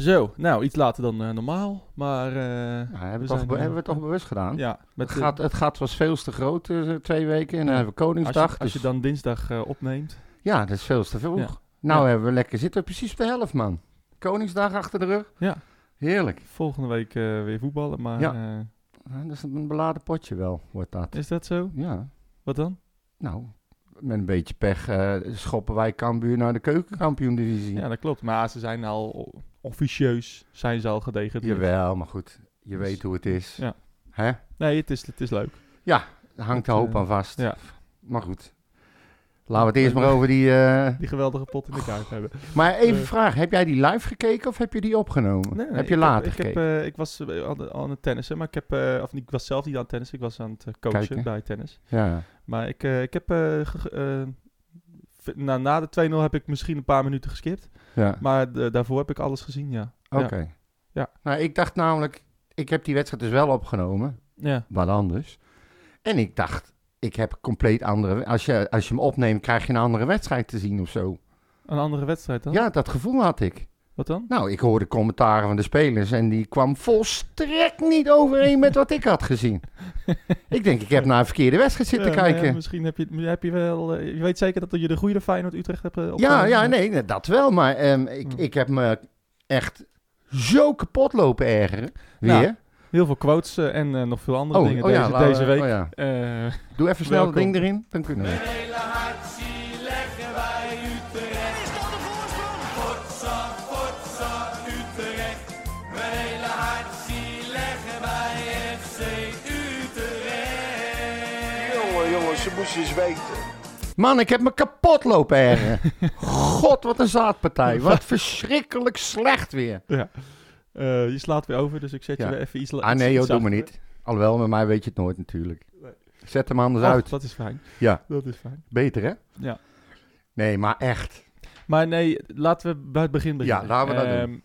Zo, nou, iets later dan eh, normaal, maar... eh, Nou, hebben, we we toch, be- eh, hebben we toch bewust gedaan? ja, met het, de- gaat, het gaat was veel te groot, twee weken. En dan hebben we als, Koningsdag. je, als je dus- dan dinsdag opneemt. Ja, dat is veel te vroeg. Ja. Nou Ja. hebben we lekker zitten, precies op de helft, man. Koningsdag achter de rug. Ja. Heerlijk. Volgende week weer voetballen, maar Ja. dat is een beladen potje wel, wordt dat. is dat zo? Ja. Wat dan? Nou, met een beetje pech schoppen wij Cambuur naar de keukenkampioen-divisie. Ja, dat klopt. Maar ze zijn al officieus, zijn ze al gedegradeerd. Jawel, maar goed. Je Dus- weet hoe het is. Ja. Hè? Nee, het is, het is leuk. Ja, hangt de hoop eh, aan vast. ja. Maar goed. Laten we het eerst maar over die... eh, Die geweldige pot in de kuip hebben. Maar even Eh. vraag, heb jij die live gekeken of heb je die opgenomen? Nee, nee, heb je later ik heb, gekeken? ik was eh, aan, het tennissen, maar ik heb... of ik was zelf niet aan het tennissen, ik was aan het coachen Kijken. bij tennis. ja. Maar ik, ik heb... na, na de 2-0 heb ik misschien een paar minuten geskipt. ja. Maar de- daarvoor heb ik alles gezien, ja. Oké. Ja. Nou, ik dacht namelijk, ik heb die wedstrijd dus wel opgenomen. Ja, Wat anders. En ik dacht, ik heb compleet andere... Als je, als je hem opneemt, krijg je een andere wedstrijd te zien of zo. een andere wedstrijd dan? Ja, dat gevoel had ik. Wat dan? Nou, ik hoorde commentaren van de spelers en die kwam volstrekt niet overeen met wat ik had gezien. ik denk, ik heb naar een verkeerde wedstrijd zitten Ja, nou ja, kijken. misschien heb je, heb je wel... eh, je weet zeker dat je de goede Feyenoord Utrecht hebt eh, Ja, ja, nee, dat wel. Maar ehm, ik, Hmm. ik heb me echt zo kapot lopen ergeren. Weer. Nou, Heel veel quotes eh, en eh, nog veel andere dingen deze, laten we- deze week. oh ja. Eh, Doe even snel dat Welkom. ding erin, dan kunnen we. Eens weten. Man, ik heb me kapot lopen ergeren. God, wat een zaadpartij. Wat verschrikkelijk slecht weer. ja. Eh, je slaat weer over, dus ik zet Ja. je weer even iets la- Ah nee iets joh, doe zachter. me niet. Alhoewel, met mij weet je het nooit natuurlijk. Nee. Zet hem anders Och, uit. dat is fijn. Ja, Dat is fijn. beter hè? Ja. Nee, maar echt. Maar nee, laten we bij het begin beginnen. Ja, laten we dat Ehm, doen.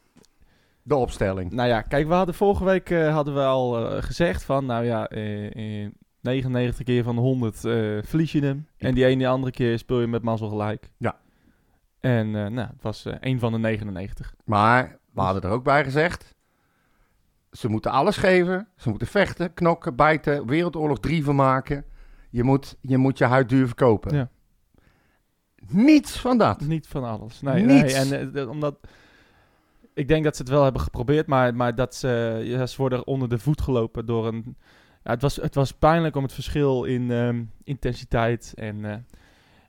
De opstelling. Nou ja, kijk, we hadden vorige week eh, hadden we al eh, gezegd van, nou ja, eh, eh, 99 keer van de 100 eh, verlies je hem. En die ene andere keer speel je met mazzel gelijk. Ja. En eh, nou, het was eh één van de 99. Maar we hadden er ook bij gezegd. Ze moeten alles geven. Ze moeten vechten, knokken, bijten. Wereldoorlog 3 van maken. Je moet je, moet je huid duur verkopen. Ja. Niets van dat. Niet van alles. Nee, Niets. nee. En eh, omdat... Ik denk dat ze het wel hebben geprobeerd, maar, maar dat ze, ja, ze worden onder de voet gelopen door een... Ja, het, was, het was pijnlijk om het verschil in ehm, intensiteit en, eh,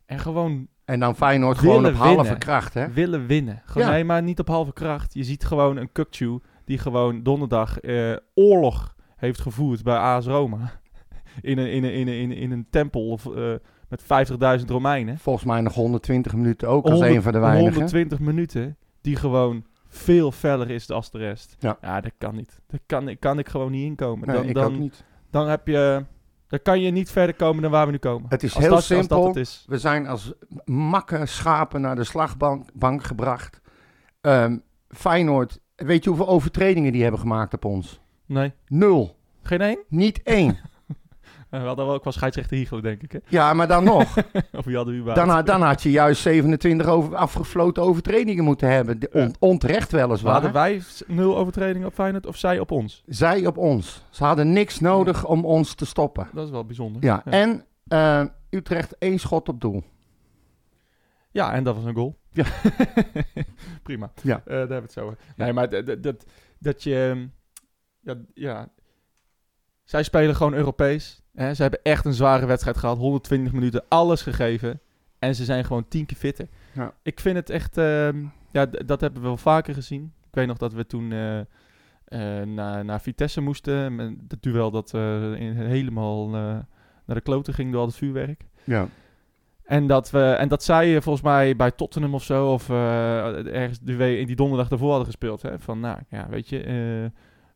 en gewoon En dan Feyenoord gewoon op halve winnen. kracht, hè? willen winnen. Gewoon, Ja. Nee, maar niet op halve kracht. Je ziet gewoon een Kukcu die gewoon donderdag eh, oorlog heeft gevoerd bij AS Roma. in, een, in, een, in, een, in, een, tempel of, eh, met 50.000 Romeinen. Volgens mij nog 120 minuten ook als 100 een van de weinigen. 120 minuten die gewoon veel feller is als de rest. Ja. dat kan niet. Daar kan, kan ik gewoon niet inkomen. Nee, dan, ik dan, ook niet. Dan heb je... Dan kan je niet verder komen dan waar we nu komen. Het is Als heel dat- als dat simpel. het is. We zijn als makke schapen naar de slagbank bank gebracht. Ehm, Feyenoord, weet je hoeveel overtredingen die hebben gemaakt op ons? Nee. Nul. Geen één? Niet één. We hadden wel ook wel scheidsrechter Hiegel, denk ik. Hè? Ja, maar dan nog. Of wie hadden we? Dan, had- dan had je juist 27 over, afgefloten overtredingen moeten hebben. De- on- onterecht weliswaar. hadden wij nul overtredingen op Feyenoord of zij op ons? Zij op ons. Ze hadden niks nodig om ons te stoppen. Dat is wel bijzonder. Ja, en eh, Utrecht één schot op doel. Ja, en dat was een goal. Ja. Prima. Ja. Eh, daar hebben we het zo over. Nee, maar dat, dat je... Ja, ja, zij spelen gewoon Europees. Ze hebben echt een zware wedstrijd gehad. 120 minuten, alles gegeven. En ze zijn gewoon tien keer fitter. Ja. Ik vind het echt... ehm, ja, dat hebben we wel vaker gezien. Ik weet nog dat we toen eh, eh, naar, naar Vitesse moesten. Het duel dat eh, in, helemaal naar de kloten ging door al het vuurwerk. Ja. En dat, we, en dat zij volgens mij bij Tottenham of zo, of ergens in die donderdag daarvoor hadden gespeeld. Hè? Van, nou ja, weet je,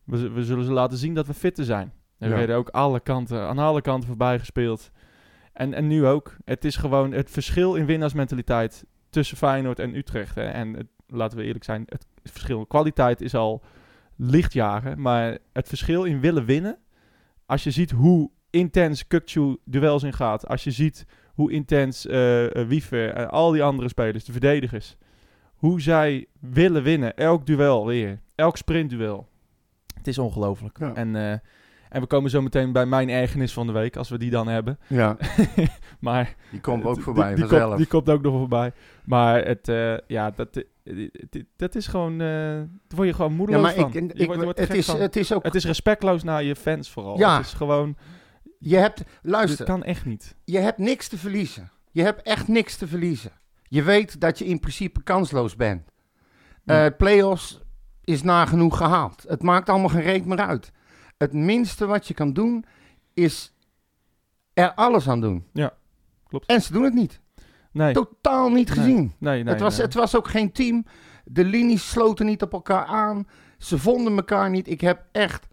we, we zullen ze laten zien dat we fitter zijn. Ja. werden ook alle kanten, aan alle kanten voorbij gespeeld. En, en nu ook. Het is gewoon het verschil in winnaarsmentaliteit tussen Feyenoord en Utrecht. Hè? En het, laten we eerlijk zijn, het verschil in kwaliteit is al lichtjaren. Maar het verschil in willen winnen, als je ziet hoe intens Kukcu duels in gaat, als je ziet hoe intens eh, Wiever en al die andere spelers, de verdedigers, hoe zij willen winnen. Elk duel weer. Elk sprintduel. Het is ongelooflijk. Ja. En, eh, en we komen zo meteen bij mijn ergernis van de week, als we die dan hebben. Ja, maar die komt ook die- voorbij die, vanzelf. Komt, die komt ook nog voorbij. Maar het, eh, ja, dat, eh, dat, is gewoon... daar word je gewoon ja, moedeloos maar van. ik, Je ik, wordt- je wordt het, is, van. het is ook... Het is respectloos naar je fans vooral. Ja. Het is gewoon... Je hebt... Luister, kan echt niet. je hebt niks te verliezen. Je hebt echt niks te verliezen. Je weet dat je in principe kansloos bent. Ja. Playoffs is nagenoeg gehaald. Het maakt allemaal geen reet meer uit. Het minste wat je kan doen, is er alles aan doen. Ja, klopt. En ze doen het niet. Nee, Totaal niet Nee. gezien. nee, nee. het, was, nee. het was ook geen team. De linies sloten niet op elkaar aan. Ze vonden elkaar niet. Ik heb echt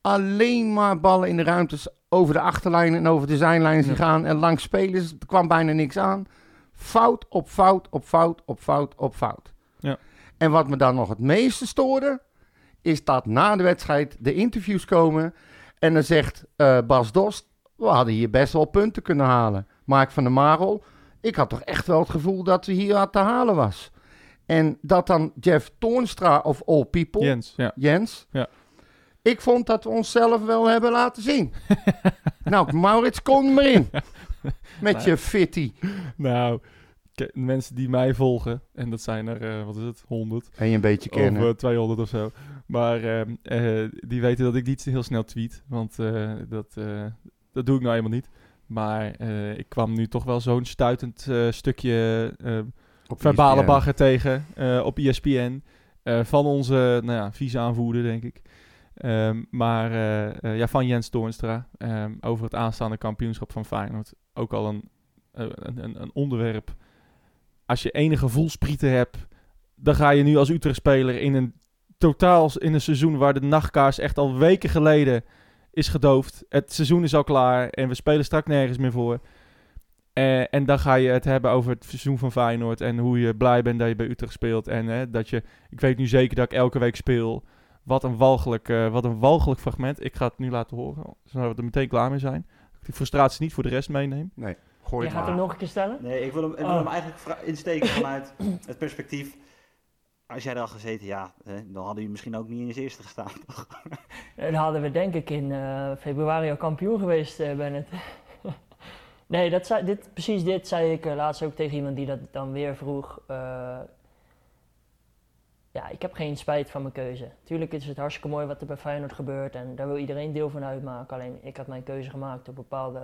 alleen maar ballen in de ruimtes over de achterlijn en over de zijlijn zien Ja. gaan. En langs spelers, er kwam bijna niks aan. Fout op fout op fout op fout op fout. Ja. En wat me dan nog het meeste stoorde, is dat na de wedstrijd de interviews komen. En dan zegt eh, Bas Dost, we hadden hier best wel punten kunnen halen. Mark van der Marel, ik had toch echt wel het gevoel dat we hier wat te halen was. En dat dan Jeff Toornstra of All People, Jens, ja. Jens. Ja. Ik vond dat we onszelf wel hebben laten zien. nou, Maurits, kom maar in. Met je fitty. Nou, mensen die mij volgen, en dat zijn er, eh, wat is het, 100 En je een beetje kennen. of eh, 200 of zo. Maar ehm, eh, die weten dat ik niet heel snel tweet, want eh, dat, eh, dat doe ik nou eenmaal niet. Maar ik kwam nu toch wel zo'n stuitend stukje eh, Op verbale ESPN. bagger tegen op ESPN. van onze nou ja, vice-aanvoerder, denk ik. Ehm, maar ja, van Jens Toornstra. ehm, over het aanstaande kampioenschap van Feyenoord. Ook al een, een, een, een onderwerp. Als je enige voelsprieten hebt, dan ga je nu als Utrecht-speler in een totaal in een seizoen waar de nachtkaars echt al weken geleden is gedoofd. Het seizoen is al klaar en we spelen straks nergens meer voor. Eh, en dan ga je het hebben over het seizoen van Feyenoord en hoe je blij bent dat je bij Utrecht speelt. En dat je, ik weet nu zeker dat ik elke week speel. Wat een walgelijk, eh, wat een walgelijk fragment. Ik ga het nu laten horen, zodat we er meteen klaar mee zijn. Ik die frustratie niet voor de rest meeneem. Nee, gooi Je het gaat maar. hem nog een keer stellen? Nee, ik wil hem, ik wil Oh. hem eigenlijk insteken vanuit het perspectief. Als jij er al gezeten, ja, dan hadden jullie misschien ook niet in het eerste gestaan. toch? Dan hadden we denk ik in eh, februari al kampioen geweest, eh Bennett. nee, dat zei, dit, precies dit zei ik eh, laatst ook tegen iemand die dat dan weer vroeg. Ja, ik heb geen spijt van mijn keuze. Tuurlijk is het hartstikke mooi wat er bij Feyenoord gebeurt en daar wil iedereen deel van uitmaken. Alleen ik had mijn keuze gemaakt op bepaalde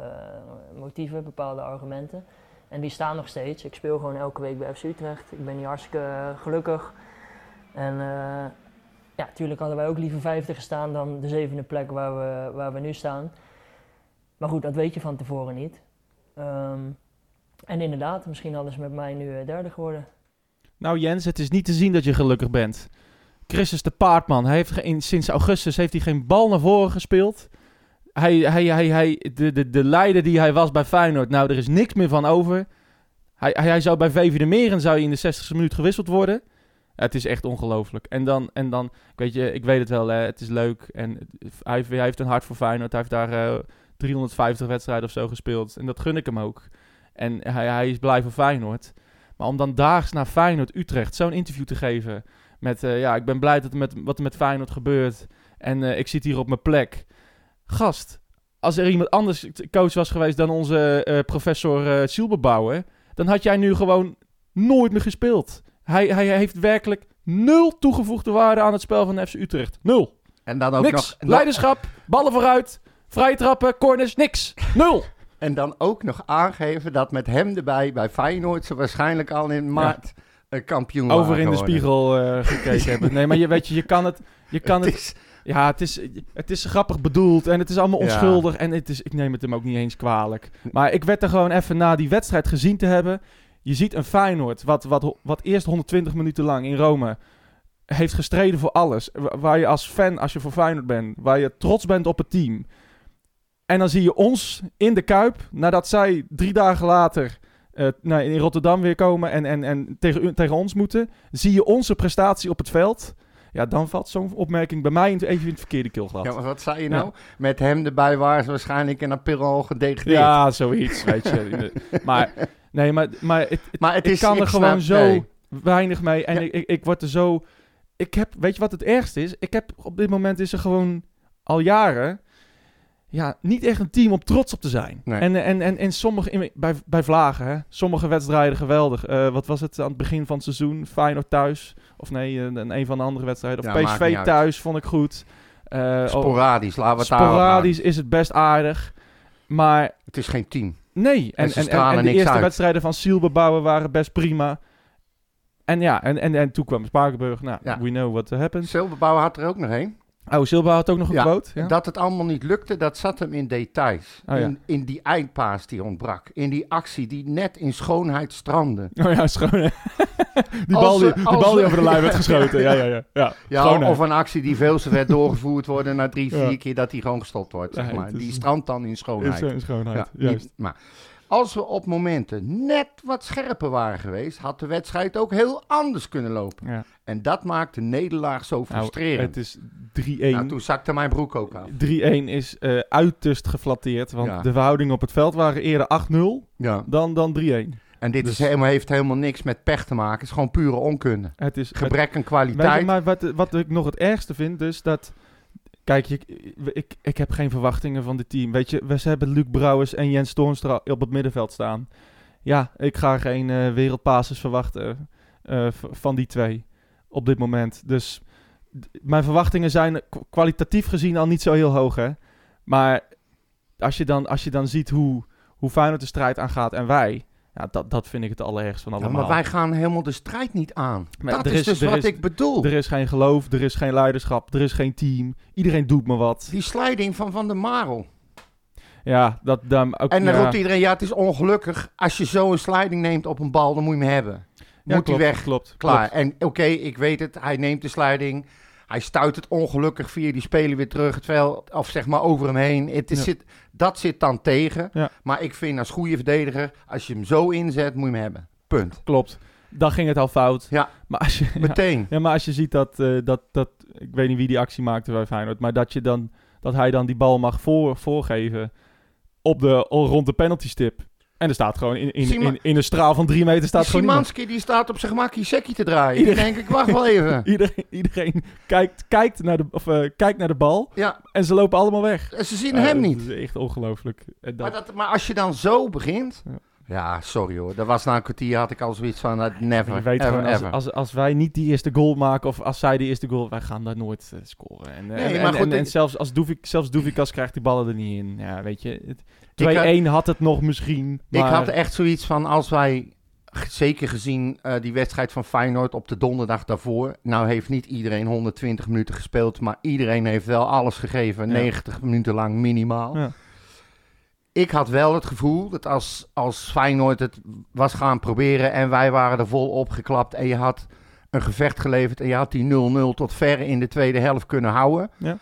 motieven, bepaalde argumenten. En die staan nog steeds. Ik speel gewoon elke week bij FC Utrecht. Ik ben hier hartstikke gelukkig. En eh, ja, natuurlijk hadden wij ook liever vijfde gestaan dan de zevende plek waar we, waar we nu staan. Maar goed, dat weet je van tevoren niet. Ehm, en inderdaad, misschien hadden met mij nu eh, derde geworden. Nou Jens, het is niet te zien dat je gelukkig bent. Christus de Paardman, hij heeft sinds augustus heeft hij geen bal naar voren gespeeld. Hij, hij, hij, hij, de, de, de leider die hij was bij Feyenoord, nou er is niks meer van over. Hij, hij, hij zou bij VV de Meren zou hij in de 60ste minuut gewisseld worden. Het is echt ongelooflijk. En dan, en dan, weet je, ik weet het wel, het is leuk. En hij, heeft- hij heeft een hart voor Feyenoord. Hij heeft daar eh, 350 wedstrijden of zo gespeeld. En dat gun ik hem ook. En hij, hij is blij voor Feyenoord. Maar om dan daags naar Feyenoord Utrecht zo'n interview te geven. Met eh, ja, ik ben blij dat met, wat er met Feyenoord gebeurt. En eh, ik zit hier op mijn plek. Gast, als er iemand anders coach was geweest dan onze eh, professor eh Zielbebouwer. Dan had jij nu gewoon nooit meer gespeeld. Hij, hij heeft werkelijk nul toegevoegde waarde aan het spel van FC Utrecht. Nul. En dan ook niks. nog... Leiderschap, ballen vooruit, vrije trappen, corners, niks. Nul. En dan ook nog aangeven dat met hem erbij bij Feyenoord ze waarschijnlijk al in maart een kampioen Over in de spiegel eh, gekeken hebben. Nee, maar je weet je, je kan het... Je kan Het is, Ja, het is, het is grappig bedoeld en het is allemaal Ja. onschuldig. En het is, ik neem het hem ook niet eens kwalijk. Maar ik werd er gewoon even na die wedstrijd gezien te hebben. Je ziet een Feyenoord, wat, wat, wat eerst 120 minuten lang in Rome heeft gestreden voor alles. Wa- Waar je als fan, als je voor Feyenoord bent, waar je trots bent op het team. En dan zie je ons in de Kuip, nadat zij drie dagen later nou, in Rotterdam weer komen en, en, en tegen, tegen ons moeten. Zie je onze prestatie op het veld. Ja, dan valt zo'n opmerking bij mij even in het verkeerde keelgat. ja, maar wat zei je nou? Met hem erbij waren ze waarschijnlijk in april al gedegradeerd. ja zoiets, weet je. maar nee, maar, maar het, het, maar het ik is, kan ik er gewoon zo... nee. weinig mee. En Ja. ik, ik, ik word er zo... Ik heb, weet je wat het ergste is? Ik heb op dit moment is er gewoon al jaren... Ja, niet echt een team om trots op te zijn. Nee. En, en, en, en sommige, in- bij, bij Vlagen, hè, sommige wedstrijden geweldig. Eh, wat was het aan het begin van het seizoen? Feyenoord thuis. Of nee, een, een, een van de andere wedstrijden. Of Ja, PSV uit. thuis vond ik goed. Eh, oh, Sporadisch, laten we het sporadisch is het best aardig. Maar. Het is geen team. Nee, en, en, en, stralen en de eerste uit. wedstrijden van Sielbebouwen waren best prima. En ja, en, en, en toen kwam Spakenburg. Nou, Ja. we know what happened. Silberbouw had er ook nog één. Oh, Silba had ook nog een Ja, quote. Ja? Dat het allemaal niet lukte, dat zat hem in details. Oh ja. in, in die eindpaas die ontbrak. In die actie die net in schoonheid strandde. Oh ja, schoon. hè? die Als bal die, bal over de lijn werd geschoten. Ja, ja, ja. ja. Schoonheid. of een actie die veel te ver doorgevoerd wordt... na drie, vier keer dat die gewoon gestopt wordt. Zeg maar. Die strandt dan in schoonheid. een schoonheid. Ja, Juist. maar als we op momenten net wat scherper waren geweest... had de wedstrijd ook heel anders kunnen lopen. Ja. En dat maakt de nederlaag zo Nou, frustrerend. het is 3-1. Nou, toen zakte mijn broek ook af. 3-1 is eh, uiterst geflatteerd. Want Ja. de verhoudingen op het veld waren eerder 8-0 Ja. dan, dan 3-1. En dit Dus- is helemaal, heeft helemaal niks met pech te maken. Het is gewoon pure onkunde. Het is Gebrek aan kwaliteit. je, maar wat, wat ik nog het ergste vind, dus dat... Kijk, je, ik, ik heb geen verwachtingen van dit team. Weet je, we hebben Luc Brouwers en Jens Toornstra op het middenveld staan. Ja, ik ga geen wereldpases verwachten eh, van die twee op dit moment. Dus mijn verwachtingen zijn kwalitatief gezien al niet zo heel hoog, hè. Maar als je dan, als je dan ziet hoe, hoe Feyenoord de strijd aangaat en wij... Ja, dat, dat vind ik het allerergst van Ja, allemaal. maar wij gaan helemaal de strijd niet aan. Maar dat er is, is- dus er wat is- ik bedoel. Er is geen geloof, er is geen leiderschap, er is geen team. Iedereen doet me wat. Die sliding van Van der Marel. Ja, dat dan ook. En dan ja. roept iedereen, ja het is ongelukkig. Als je zo een sliding neemt op een bal, dan moet je hem hebben. Ja, moet hij weg. Klopt. Klaar. klopt. En oké, ik weet het. Hij neemt de sliding. Hij stuit het ongelukkig via die speler weer terug het veld. Of zeg maar over hem heen. Het is, Ja. zit, dat zit dan tegen. Ja. Maar ik vind als goede verdediger, als je hem zo inzet, moet je hem hebben. Punt. Klopt. Dan ging het al fout. Ja. Maar als je. Meteen. Ja, maar als je ziet dat, eh, dat, dat, ik weet niet wie die actie maakte bij Feyenoord, maar dat, je dan, dat hij dan die bal mag voor, voorgeven op de, rond de penalty stip. En er staat gewoon in, in, Sima- in, in een straal van drie meter staat gewoon. Simanski die staat op zijn gemakkie sekkie te draaien. Iedereen- denk ik, wacht wel even. Iedereen, iedereen kijkt, kijkt, naar de, of, eh, kijkt naar de bal Ja, en ze lopen allemaal weg. ze zien Ja, hem dat niet. is echt ongelooflijk. En dat- Maar, dat, maar als je dan zo begint... Ja. Ja, sorry hoor. Dat was na een kwartier had ik al zoiets van... uh, never, je weet ever, gewoon, als, als, als wij niet die eerste goal maken, of als zij die eerste goal, wij gaan daar nooit eh, scoren. En, eh, Nee, en, maar en, goed, en, zelfs, als Doefik, zelfs Doefikas krijgt die ballen er niet in. Ja, weet je, het- 2-1 Ik had, het nog misschien, Ik had echt zoiets van, als wij, zeker gezien die wedstrijd van Feyenoord op de donderdag daarvoor. Nou heeft niet iedereen 120 minuten gespeeld, maar iedereen heeft wel alles gegeven. Ja. 90 minuten lang minimaal. Ja. Ik had wel het gevoel dat als, als Feyenoord het was gaan proberen en wij waren er vol opgeklapt en je had een gevecht geleverd en je had die 0-0 tot ver in de tweede helft kunnen houden. Ja.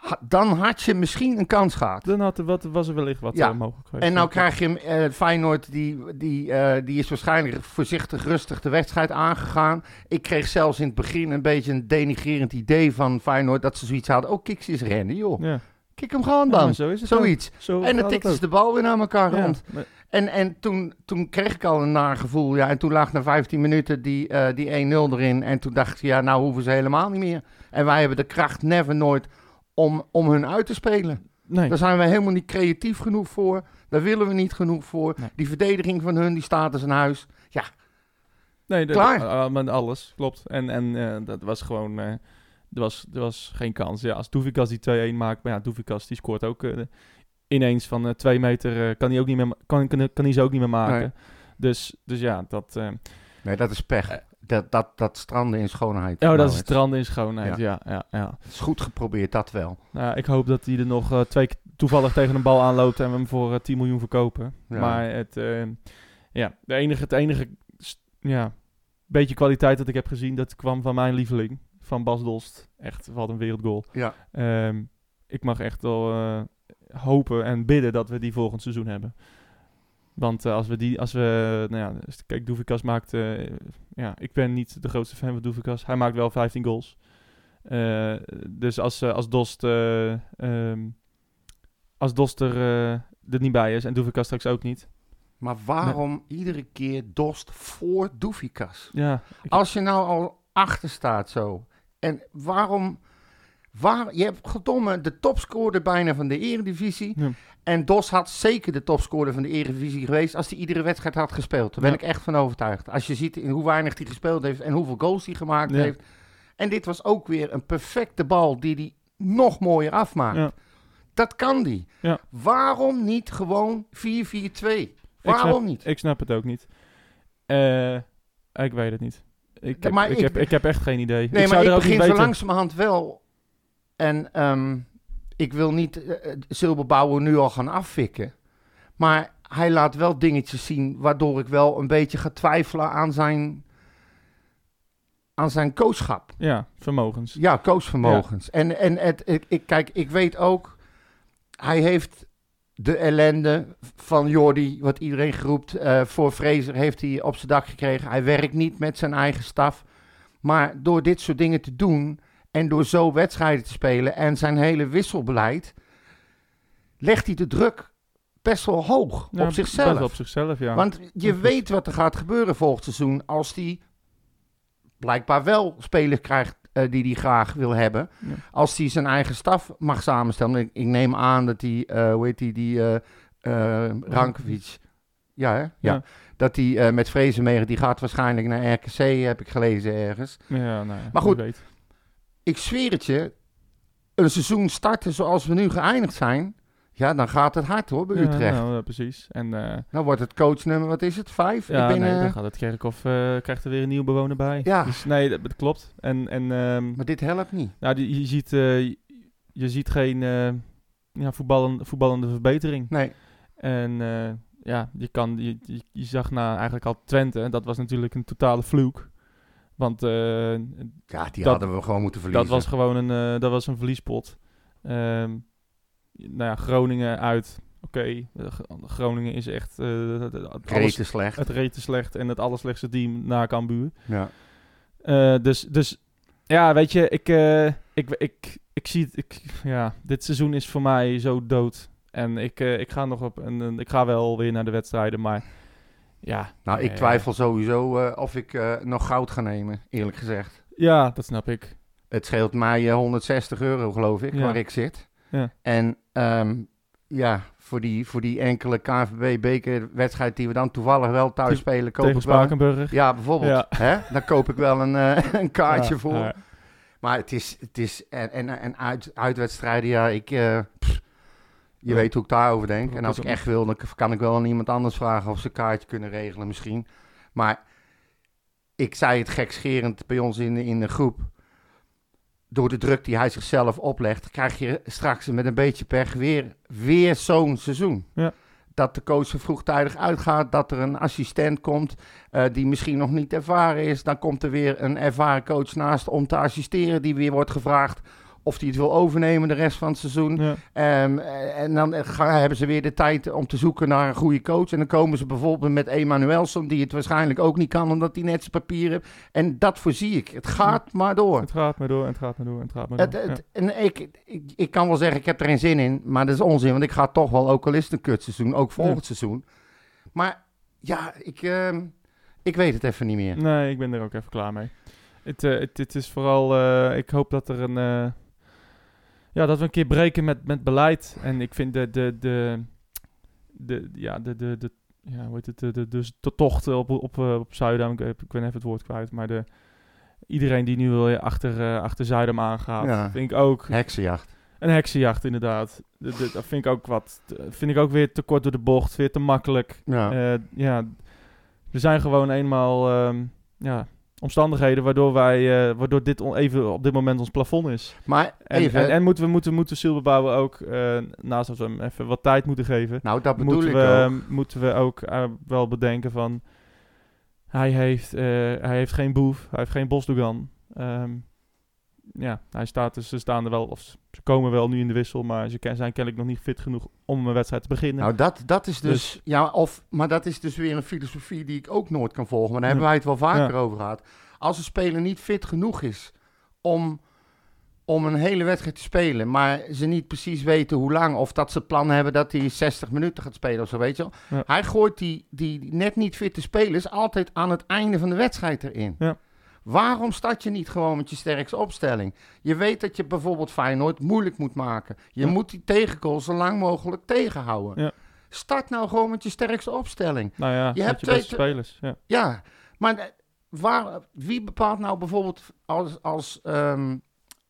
ha- Dan had je misschien een kans gehad. dan had er wat, was er wellicht wat Ja. eh, mogelijk geweest. En nou krijg je eh, Feyenoord, die, die, eh, die is waarschijnlijk voorzichtig rustig de wedstrijd aangegaan. Ik kreeg zelfs in het begin een beetje een denigrerend idee van Feyenoord, dat ze zoiets hadden. Oh, ze eens rennen, joh. Ja. Kijk hem gewoon Ja, dan. zo is het ook. Zoiets. Zo En dan het ze de bal weer naar elkaar. Ja, rond. maar- En, en toen, toen kreeg ik al een naar gevoel. Ja, en toen lag na 15 minuten die, eh, die 1-0 erin. En toen dacht ik, ja, nou hoeven ze helemaal niet meer. En wij hebben de kracht never nooit om, om hun uit te spelen. nee. Daar zijn we helemaal niet creatief genoeg voor. Daar willen we niet genoeg voor. Nee. Die verdediging van hun, die staat als een huis. Nee, dat, Klaar. eh, met alles, klopt. En, en eh, dat was gewoon... eh, er, was, er was geen kans. Ja, als Doevikas die 2-1 maakt... Maar ja, Doevikas die scoort ook eh, ineens van eh, twee meter... eh, kan, hij ook niet meer, kan, kan, kan hij ze ook niet meer maken. Nee. Dus, dus ja, dat... eh, Nee, dat is pech. Dat, dat, dat stranden in schoonheid. oh, dat Nou, is het stranden in schoonheid. Ja, ja, ja. is goed geprobeerd, dat wel. Nou, ik hoop dat hij er nog eh, twee keer toevallig tegen een bal aanloopt... en we hem voor eh, 10 miljoen verkopen. Ja. Maar het... eh, ja, de enige, het enige... Ja, beetje kwaliteit dat ik heb gezien... dat kwam van mijn lieveling. Van Bas Dost. Echt, wat een wereldgoal. Ja. Ehm, ik mag echt wel eh, hopen en bidden dat we die volgend seizoen hebben. Want eh, als we die, als we, nou ja, kijk, Doevikas maakt, eh, ja, ik ben niet de grootste fan van Doevikas. Hij maakt wel 15 goals. Dus als, als Dost, eh, ehm, als Dost er, er niet bij is en Doevikas straks ook niet, Maar waarom iedere keer Dost voor Doefikas? Ja, Als je nou al achter staat zo. En waarom... Waar, je hebt gedomme de topscorer bijna van de eredivisie. Ja. En Dos had zeker de topscorer van de eredivisie geweest als hij iedere wedstrijd had gespeeld. Daar ben Ja. ik echt van overtuigd. Als je ziet in hoe weinig hij gespeeld heeft en hoeveel goals hij gemaakt Ja. heeft. En dit was ook weer een perfecte bal die hij nog mooier afmaakt. Dat kan die. Ja. Waarom niet gewoon 4-4-2? Ik Waarom snap, niet? Ik snap het ook niet. Eh, ik weet het niet. Ik heb, maar ik, ik- heb, ik heb echt geen idee. Nee, ik maar zou ik er ook begin zo langzamerhand wel. En ehm, ik wil niet Silberbouwer nu al gaan afvikken. Maar hij laat wel dingetjes zien waardoor ik wel een beetje ga twijfelen aan zijn, aan zijn coachschap. Ja, vermogens. Ja, coachvermogens. En, en het, ik, ik, kijk, ik weet ook, hij heeft de ellende van Jordi, wat iedereen geroept, eh, voor Fraser heeft hij op zijn dak gekregen. Hij werkt niet met zijn eigen staf. Maar door dit soort dingen te doen en door zo wedstrijden te spelen en zijn hele wisselbeleid, legt hij de druk best wel hoog Ja, op zichzelf. best op zichzelf, ja. Want je Ja. weet wat er gaat gebeuren volgend seizoen als hij blijkbaar wel spelers krijgt eh, die hij graag wil hebben. Ja. Als hij zijn eigen staf mag samenstellen. Ik, ik neem aan dat hij, eh hoe heet die, die eh, Rankovic. Ja, hè? Ja. Ja. Dat hij met Vrezen mee, die gaat waarschijnlijk naar RKC, heb ik gelezen ergens. ja, nou Maar goed. Ik zweer het je, een seizoen starten zoals we nu geëindigd zijn, ja, dan gaat het hard hoor bij Ja, Utrecht. nou, ja, precies. En eh, Dan wordt het coachnummer, wat is het, vijf? ja, ik ben, nee, eh, dan gaat het Kerkhof, eh, krijgt er weer een nieuwe bewoner bij. Ja. Dus nee, dat, dat klopt. En, en ehm, Maar dit helpt niet. nou, die, je, ziet, eh, je, ziet geen eh, ja, voetballen, voetballende verbetering. Nee. En eh, ja, je, kan, je, je, je zag na eigenlijk al Twente, en dat was natuurlijk een totale vloek. Want eh, Ja, die Dat- hadden we gewoon moeten verliezen. dat was gewoon een, eh, dat was een verliespot. Ehm, nou ja, Groningen uit. Oké, eh, Groningen is echt eh, het- het, alles, slecht. het rete slecht en het allerslechtste team na Cambuur. Ja. Eh, dus, dus ja, weet je, ik, ik, ik, ik zie het. Ik, ja, dit seizoen is voor mij zo dood. En ik, ik ga nog op. En, ik ga wel weer naar de wedstrijden, maar ja. Nou, ik twijfel sowieso of ik nog goud ga nemen, eerlijk gezegd. Ja, dat snap ik. Het scheelt mij eh, 160 euro, geloof ik, Ja. waar ik zit. Ja. En ehm, ja, voor die, voor die enkele KNVB-bekerwedstrijd die we dan toevallig wel thuis spelen, koop Tegen ik wel... Ja, bijvoorbeeld. Ja. Hè? Dan koop ik wel een, eh, een kaartje Ja, voor. Maar het is, het is en, en, en uit, uitwedstrijden, ja, ik, eh, pff, je weet hoe ik daarover denk. En als ik echt wil, dan kan ik wel aan iemand anders vragen of ze een kaartje kunnen regelen misschien. Maar ik zei het gekscherend bij ons in de, in de groep. Door de druk die hij zichzelf oplegt, krijg je straks met een beetje pech weer, weer zo'n seizoen. Ja. Dat de coach er vroegtijdig uitgaat, dat er een assistent komt eh, die misschien nog niet ervaren is. Dan komt er weer een ervaren coach naast om te assisteren, die weer wordt gevraagd of hij het wil overnemen de rest van het seizoen. Ja. Ehm, eh, en dan gaan, hebben ze weer de tijd om te zoeken naar een goede coach. En dan komen ze bijvoorbeeld met Emanuelson, die het waarschijnlijk ook niet kan, omdat hij net zijn papier heeft. En dat voorzie ik. Het gaat maar door. Het gaat maar door, en het gaat maar door, en het gaat maar Het, door. het- en ik, ik, ik kan wel zeggen, ik heb er geen zin in. Maar dat is onzin, want ik ga toch wel, ook al is het een kutseizoen, ook volgend seizoen. Maar ja, ik, ehm, ik weet het even niet meer. Nee, ik ben er ook even klaar mee. Het, eh, het, het is vooral, eh, ik hoop dat er een, ja, dat we een keer breken met, met beleid. En ik vind de, de, de, de ja, de, de, de, ja, hoe heet het, de, de, de, de tocht op, op, eh, op Zuidam, ik, ik ben even het woord kwijt, maar de, iedereen die nu wil achter, eh, achter Zuidam aangaat, Ja. vind ik ook Heksenjacht. een heksenjacht inderdaad. De- de- Dat vind ik ook wat, vind ik ook weer te kort door de bocht, weer te makkelijk. Ja. Eh, ja, er zijn gewoon eenmaal ehm, ja, omstandigheden waardoor wij, eh, waardoor dit even op dit moment ons plafond is. maar En, even, en, en moeten we moeten, moeten Silberbouwen ook, eh, naast dat we hem even wat tijd moeten geven, nou dat bedoel moeten ik we, ook. moeten we ook eh, wel bedenken van, hij heeft, hij heeft geen boef, hij heeft geen bosdogan. Ehm, ja, hij staat dus, ze staan er wel, of ze komen wel nu in de wissel, maar ze zijn kennelijk nog niet fit genoeg om een wedstrijd te beginnen. Nou, dat, dat is dus, ja, of, maar dat is dus weer een filosofie die ik ook nooit kan volgen. Maar daar hebben wij het wel vaker over gehad. Als een speler niet fit genoeg is om om een hele wedstrijd te spelen, maar ze niet precies weten hoe lang, of dat ze het plan hebben dat hij 60 minuten gaat spelen of zo, weet je wel. Ja. Hij gooit die, die net niet fitte spelers altijd aan het einde van de wedstrijd erin. Ja. Waarom start je niet gewoon met je sterkste opstelling? Je weet dat je bijvoorbeeld Feyenoord moeilijk moet maken. Je Ja. moet die tegengoal zo lang mogelijk tegenhouden. Ja. Start nou gewoon met je sterkste opstelling. Nou ja, Je hebt je twee- spelers. Ja. Ja, maar eh, waar, wie bepaalt nou bijvoorbeeld als, als ehm,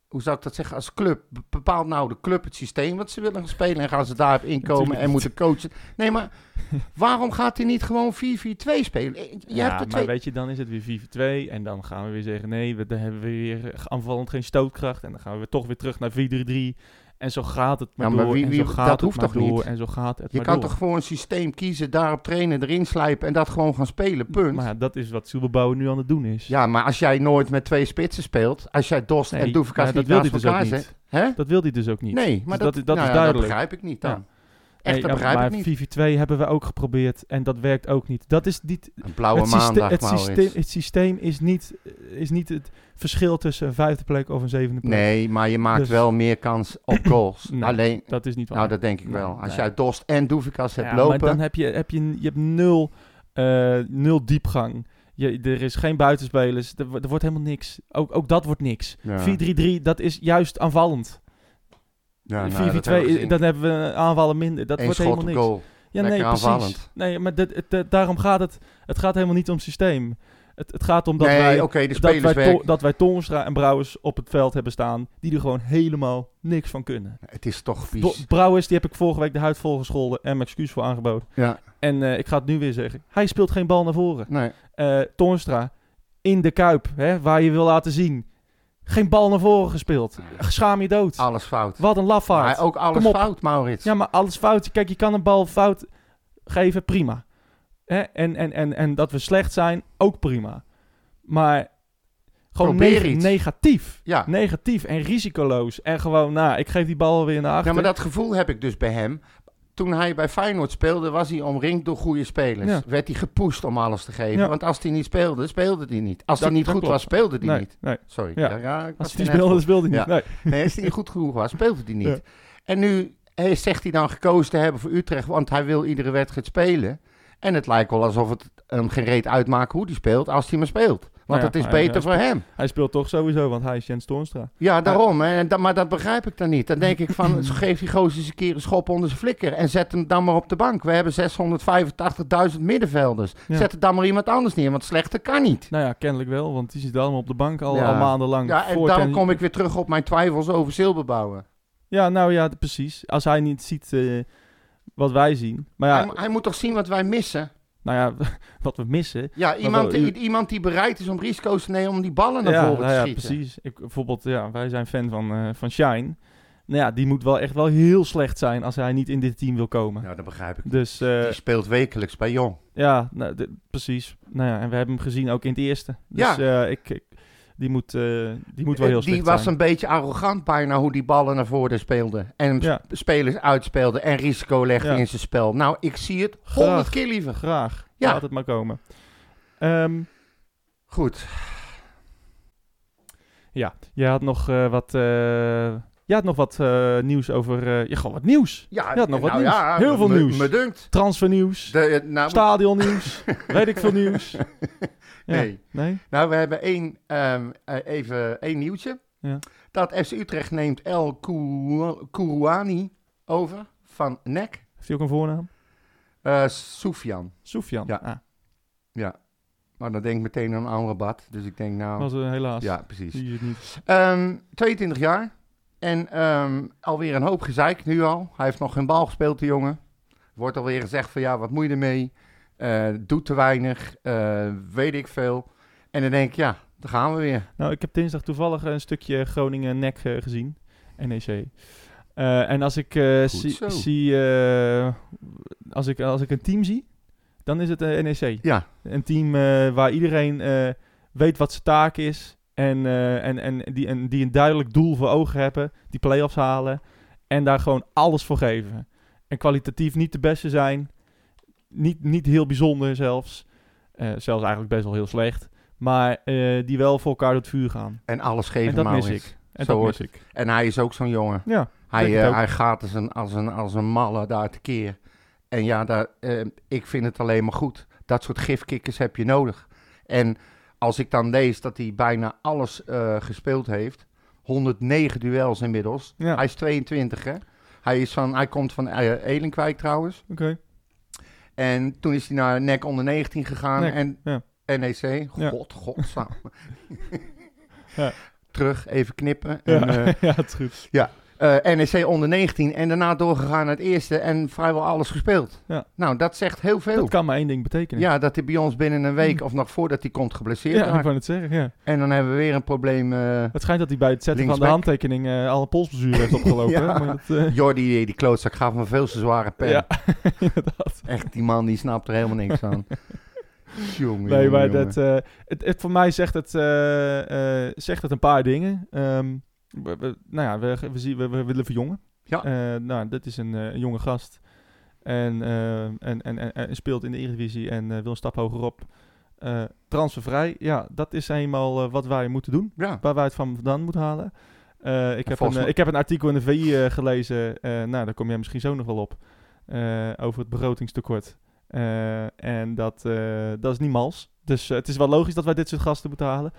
hoe zou ik dat zeggen, als club, be- bepaalt nou de club het systeem wat ze willen gaan spelen en gaan ze daarop inkomen Natuurlijk en moeten coachen? Nee, maar waarom gaat hij niet gewoon 4-4-2 spelen? Je ja, hebt er maar twee... weet je, dan is het weer 4-2 en dan gaan we weer zeggen, nee, we, dan hebben we weer aanvallend geen stootkracht en dan gaan we toch weer terug naar 4-3-3 en zo gaat het maar Ja, maar door wie- en zo gaat dat het hoeft maar toch door niet? en zo gaat het Je maar kan door. toch gewoon een systeem kiezen, daarop trainen, erin slijpen en dat gewoon gaan spelen, punt. Maar ja, dat is wat Silberbouwer nu aan het doen is. Ja, maar als jij nooit met twee spitsen speelt, als jij Dost Nee, en Doefikas maar niet naast dus ook elkaar niet. zet, hè? Dat wil hij dus ook niet. Nee, maar Dus dat, dat, dat nou is ja, duidelijk. Dat begrijp ik niet dan. Ja. Echt, Nee, dat ja, begrijp maar ik niet. 4-4-2 hebben we ook geprobeerd en dat werkt ook niet. Dat is niet... Een blauwe het, maandag, het, systeem, het systeem is niet, is niet het verschil tussen een vijfde plek of een zevende plek. Nee, maar je maakt Dus- wel meer kans op goals. Nee, Alleen, Dat is niet waar. nou dat denk ik wel. Als nee. jij Dost en Doefikas hebt Ja, maar lopen... dan heb je, heb je, je hebt nul, eh, nul diepgang. Je, er is geen buitenspelers. Er, er wordt helemaal niks. Ook, ook dat wordt niks. Ja. 4-3-3, dat is juist aanvallend. Ja, nou, 4-4-2, dat hebben dan hebben we aanvallen minder. Dat Eén wordt helemaal niks. goal. Ja, Lekker nee, precies. Nee, maar dat, het, het- daarom gaat het. Het gaat helemaal niet om systeem. Het, het gaat om dat nee, wij, dat, wij. To- dat wij Toornstra en Brouwers op het veld hebben staan. Die er gewoon helemaal niks van kunnen. Het is toch vies. Brouwers, die heb ik vorige week de huid vol gescholden en mijn excuus voor aangeboden. Ja, En eh, ik ga het nu weer zeggen. Hij speelt geen bal naar voren. nee. Eh Toornstra, in de Kuip, hè, waar je wil laten zien. Geen bal naar voren gespeeld. Schaam je dood. Alles fout. Wat een lafaard. Maar ook alles fout, Maurits. Ja, maar alles fout. Kijk, je kan een bal fout geven, prima. Hè? En, en, en, en dat we slecht zijn, ook prima. Maar gewoon Probeer neg- iets. negatief. Ja. Negatief en risicoloos. En gewoon, nou, ik geef die bal weer naar achter. Ja, maar dat gevoel heb ik dus bij hem. Toen hij bij Feyenoord speelde, was hij omringd door goede spelers. Ja. Werd hij gepusht om alles te geven. Ja. Want als hij niet speelde, speelde hij niet. Als Dat- hij niet goed klopt. was, speelde hij nee, niet. nee. Sorry. Ja. Als hij net speelde, speelde hij niet. Nee. Nee, als hij niet goed genoeg was, speelde hij niet. En nu eh, zegt hij dan gekozen te hebben voor Utrecht, want hij wil iedere wedstrijd spelen. En het lijkt wel alsof het hem gereed uitmaakt hoe hij speelt, als hij maar speelt. Want Nou ja, het is hij- beter hij voor hem. Hij speelt toch sowieso, want hij is Jens Toornstra. Ja, daarom. En maar dat begrijp ik dan niet. Dan denk ik van, geef die gozer eens een keer een schop onder zijn flikker. En zet hem dan maar op de bank. We hebben 685.000 middenvelders. Ja. Zet er dan maar iemand anders neer, want slechter kan niet. Nou ja, kennelijk wel, want die zit allemaal op de bank al, Ja. al maandenlang. Ja, en daarom kom ik weer terug op mijn twijfels over Silberbouwen. Ja, nou ja, precies. Als hij niet ziet eh, wat wij zien. Maar ja, Hij, hij moet toch zien wat wij missen? Nou ja, wat we missen. Ja, iemand, iemand die bereid is om risico's te nemen om die ballen naar ja, voren nou te ja, schieten. precies. Ik, bijvoorbeeld, ja, wij zijn fan van, eh, van Shine. Nou ja, die moet wel echt wel heel slecht zijn als hij niet in dit team wil komen. Ja, dat begrijp ik. Dus eh, die speelt wekelijks bij Jong. ja, nou, precies. Nou ja, en we hebben hem gezien ook in het eerste. Dus Ja. eh, ik, ik- die, moet, eh, die moet wel heel die was zijn. een beetje arrogant bijna hoe die ballen naar voren speelde. En Ja. spelers uitspeelde en risico legde Ja. in zijn spel. Nou, ik zie het honderd keer liever. Graag. Ja. Laat het maar komen. Ehm, Goed. ja, je had nog eh, wat... eh, je had nog wat eh, nieuws over... eh ja, gewoon wat nieuws. Ja, had nog wat nou nieuws. ja, Heel veel me- nieuws. Me dunkt. Transfernieuws. De, eh, nou, Stadionnieuws. weet ik veel nieuws. Nee. Nee? nou, we hebben één, ehm, eh, even één nieuwtje. Ja. Dat FC Utrecht neemt El Kou- Kourouani over van NEC. Heeft hij ook een voornaam? Eh Soufian. Sofian. Ja. Ah, Ja. Maar dan denk ik meteen aan Amrabat. Dus ik denk nou... was eh, helaas. Ja, precies. Zie je het niet. Ehm, 22 jaar. En ehm, alweer een hoop gezeik nu al. Hij heeft nog geen bal gespeeld, de jongen. Wordt alweer gezegd van ja, wat moet je ermee? Eh, doet te weinig. eh, weet ik veel. En dan denk ik, ja, daar gaan we weer. Nou, ik heb dinsdag toevallig een stukje Groningen-Nek eh, gezien. NEC. En als ik, zie, zie als, ik, als ik een team zie, dan is het eh, NEC. Ja, Een team waar iedereen weet wat zijn taak is. En, en, en, die, en die een duidelijk doel voor ogen hebben. Die play-offs halen. En daar gewoon alles voor geven. En kwalitatief niet de beste zijn. Niet, niet heel bijzonder zelfs. Eh, zelfs eigenlijk best wel heel slecht. Maar eh, die wel voor elkaar door het vuur gaan. en alles En geven, dat mis ik. En Zo dat mis ik. En hij is ook zo'n jongen. Ja, Hij, eh, hij gaat als een, als, een, als een malle daar tekeer. En ja, daar, ik vind het alleen maar goed. Dat soort gifkikkers heb je nodig. En als ik dan lees dat hij bijna alles gespeeld heeft. 109 duels inmiddels. Ja. Hij is 22 hè. Hij, is van, hij komt van Elinkwijk trouwens. oké. En toen is hij naar NEC onder 19 gegaan. NEC, en ja. NEC. Ja. God, godsaam. Ja. Terug, even knippen. Ja, En, eh, ja, het is goed. Eh, NEC onder 19 en daarna doorgegaan naar het eerste en vrijwel alles gespeeld. Ja. Nou, dat zegt heel veel. Dat kan maar één ding betekenen. Ja, dat hij bij ons binnen een week of nog voordat hij komt geblesseerd ja ik het zeggen, ja. En dan hebben we weer een probleem. eh Het schijnt dat hij bij het zetten van de handtekening eh al een polsbezuur heeft opgelopen. Ja. hè, maar dat, Jordi, die, die klootzak gaf me veel te zware pen. ja, inderdaad. Echt, die man die snapt er helemaal niks aan. jongen, Nee, maar jongen. dat, het, het, voor mij zegt het, zegt het een paar dingen. Ehm, we, we- nou ja, we, we, zien, we, we willen verjongen. Ja. Eh, nou, dit is een, eh, een jonge gast. En, eh, en, en, en, en speelt in de Eredivisie en wil een stap hogerop. Transfervrij, ja, dat is eenmaal wat wij moeten doen. Ja, Waar wij het van vandaan moeten halen. Ik, heb een, ik heb een artikel in de VI gelezen. nou, daar kom jij misschien zo nog wel op. over het begrotingstekort. En dat, dat is niet mals. Dus het is wel logisch dat wij dit soort gasten moeten halen.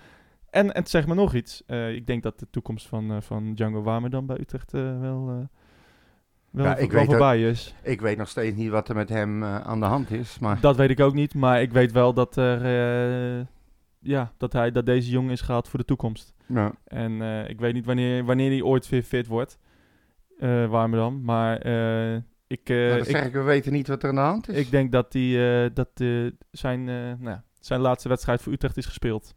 En, en zeg maar nog iets. Eh, ik denk dat de toekomst van, eh, van Django Warmer dan bij Utrecht eh, wel, wel, Ja, ik wel weet voorbij is. ik weet nog steeds niet wat er met hem aan de hand is. Maar Dat weet ik ook niet. Maar ik weet wel dat, er, ja, dat, hij, dat deze jongen is gehaald voor de toekomst. ja. En ik weet niet wanneer, wanneer hij ooit weer fit wordt. Warmer dan. Maar ik, Nou, dat ik, zeg ik, we weten niet wat er aan de hand is. ik denk dat, die, dat zijn, nou, zijn laatste wedstrijd voor Utrecht is gespeeld.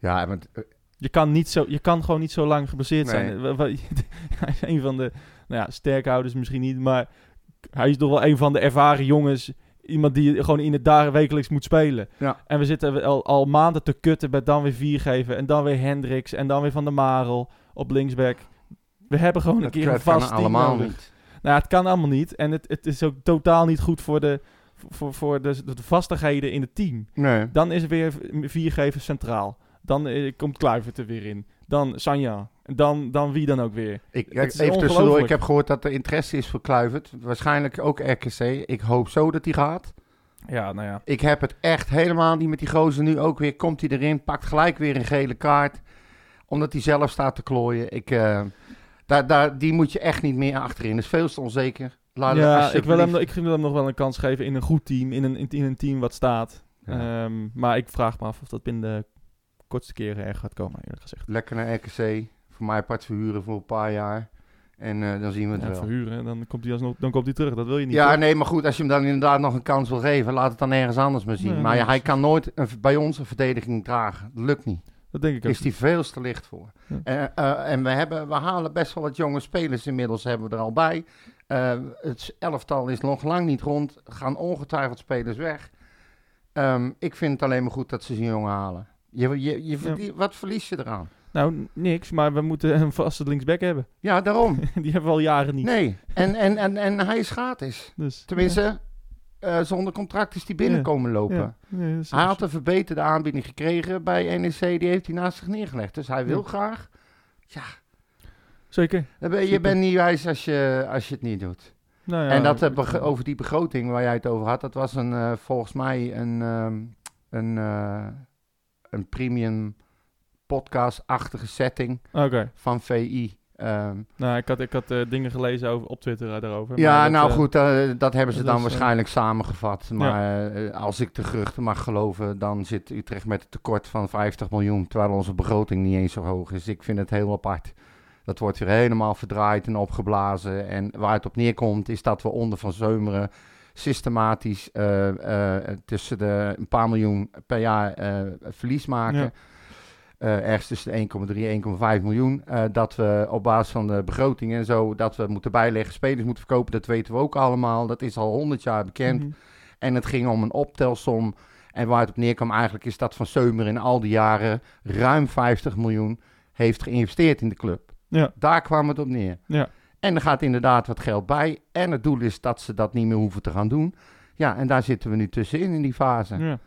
Ja, maar, eh, Je kan, niet zo, je kan gewoon niet zo lang geblesseerd Nee. zijn. Hij is een van de, nou ja, sterkhouders misschien niet, maar hij is toch wel een van de ervaren jongens. Iemand die gewoon in het dagen wekelijks moet spelen. Ja. En we zitten al, al maanden te kutten met dan weer Viergever en dan weer Hendricks en dan weer Van der Marel op linksback. We hebben gewoon een keer een vast team allemaal nodig. niet. Nou, het kan allemaal niet. En het, het is ook totaal niet goed voor de, voor, voor de, de vastigheden in het team. Nee. Dan is er weer viergever centraal. Dan eh, komt Kluivert er weer in. Dan Sanja. Dan, dan wie dan ook weer. Ik, Het ja, is even tussendoor, ongelooflijk. ik heb gehoord dat er interesse is voor Kluivert. Waarschijnlijk ook RKC. Ik hoop zo dat hij gaat. Ja, nou ja. Ik heb het echt helemaal niet met die gozer nu ook weer. Komt hij erin, pakt gelijk weer een gele kaart. Omdat hij zelf staat te klooien. Ik, eh, daar, daar, die moet je echt niet meer achterin. Dat is veel te onzeker. Laat ja, ik wil, hem, ik wil hem nog wel een kans geven in een goed team. In een, in, in een team wat staat. Ja. Ehm, maar ik vraag me af of dat binnen de kortste keren er gaat komen, eerlijk gezegd. Lekker naar RKC. Voor mij apart verhuren voor een paar jaar. En eh, dan zien we het Ja, wel. verhuren, dan komt hij alsnog dan komt hij terug. Dat wil je niet. Ja, nee, maar goed, als je hem dan inderdaad nog een kans wil geven, laat het dan ergens anders maar zien. Nee, maar ja, nee, hij kan nooit een, bij ons een verdediging dragen. Dat lukt niet. Dat denk ik ook. Is die veel te licht voor. Ja. En, eh, en we, hebben, we halen best wel wat jonge spelers inmiddels, hebben we er al bij. Eh, het elftal is nog lang niet rond. Gaan ongetwijfeld spelers weg. Ehm, ik vind het alleen maar goed dat ze zo'n jongen halen. Je, je, je, Wat verlies je eraan? Nou, niks, maar we moeten een vaste linksback hebben. Ja, daarom. Die hebben we al jaren niet. Nee. En, en, en, en hij is gratis. Dus, Tenminste, eh, zonder contract is hij binnenkomen lopen. Hij had een verbeterde aanbieding gekregen bij NEC, die heeft hij naast zich neergelegd. Dus hij wil graag. Ja, Zeker. ben- je bent niet wijs als je, als je het niet doet. Nou ja, en dat eh, over die begroting waar jij het over had, dat was een, eh, volgens mij een, ehm, een, een premium podcast-achtige setting van VI. Ehm, Nou, ik had, ik had eh, dingen gelezen over, op Twitter eh, daarover. ja, dat, nou eh, goed, dat hebben ze dat dan is, waarschijnlijk samengevat. Maar als ik de geruchten mag geloven, dan zit Utrecht met een tekort van 50 miljoen, terwijl onze begroting niet eens zo hoog is. Ik vind het heel apart. Dat wordt weer helemaal verdraaid en opgeblazen. En waar het op neerkomt, is dat we onder Van Zeumeren systematisch eh, eh, tussen de een paar miljoen per jaar eh, verlies maken. Ja. Ergens tussen de 1,3 en 1,5 miljoen. dat we op basis van de begroting en zo, dat we moeten bijleggen, spelers moeten verkopen, dat weten we ook allemaal. Dat is al 100 jaar bekend. mhm. En het ging om een optelsom. En waar het op neerkwam eigenlijk is dat Van Seumer in al die jaren ruim 50 miljoen heeft geïnvesteerd in de club. Ja. Daar kwam het op neer. Ja. En er gaat inderdaad wat geld bij. En het doel is dat ze dat niet meer hoeven te gaan doen. Ja, en daar zitten we nu tussenin in die fase. Ja.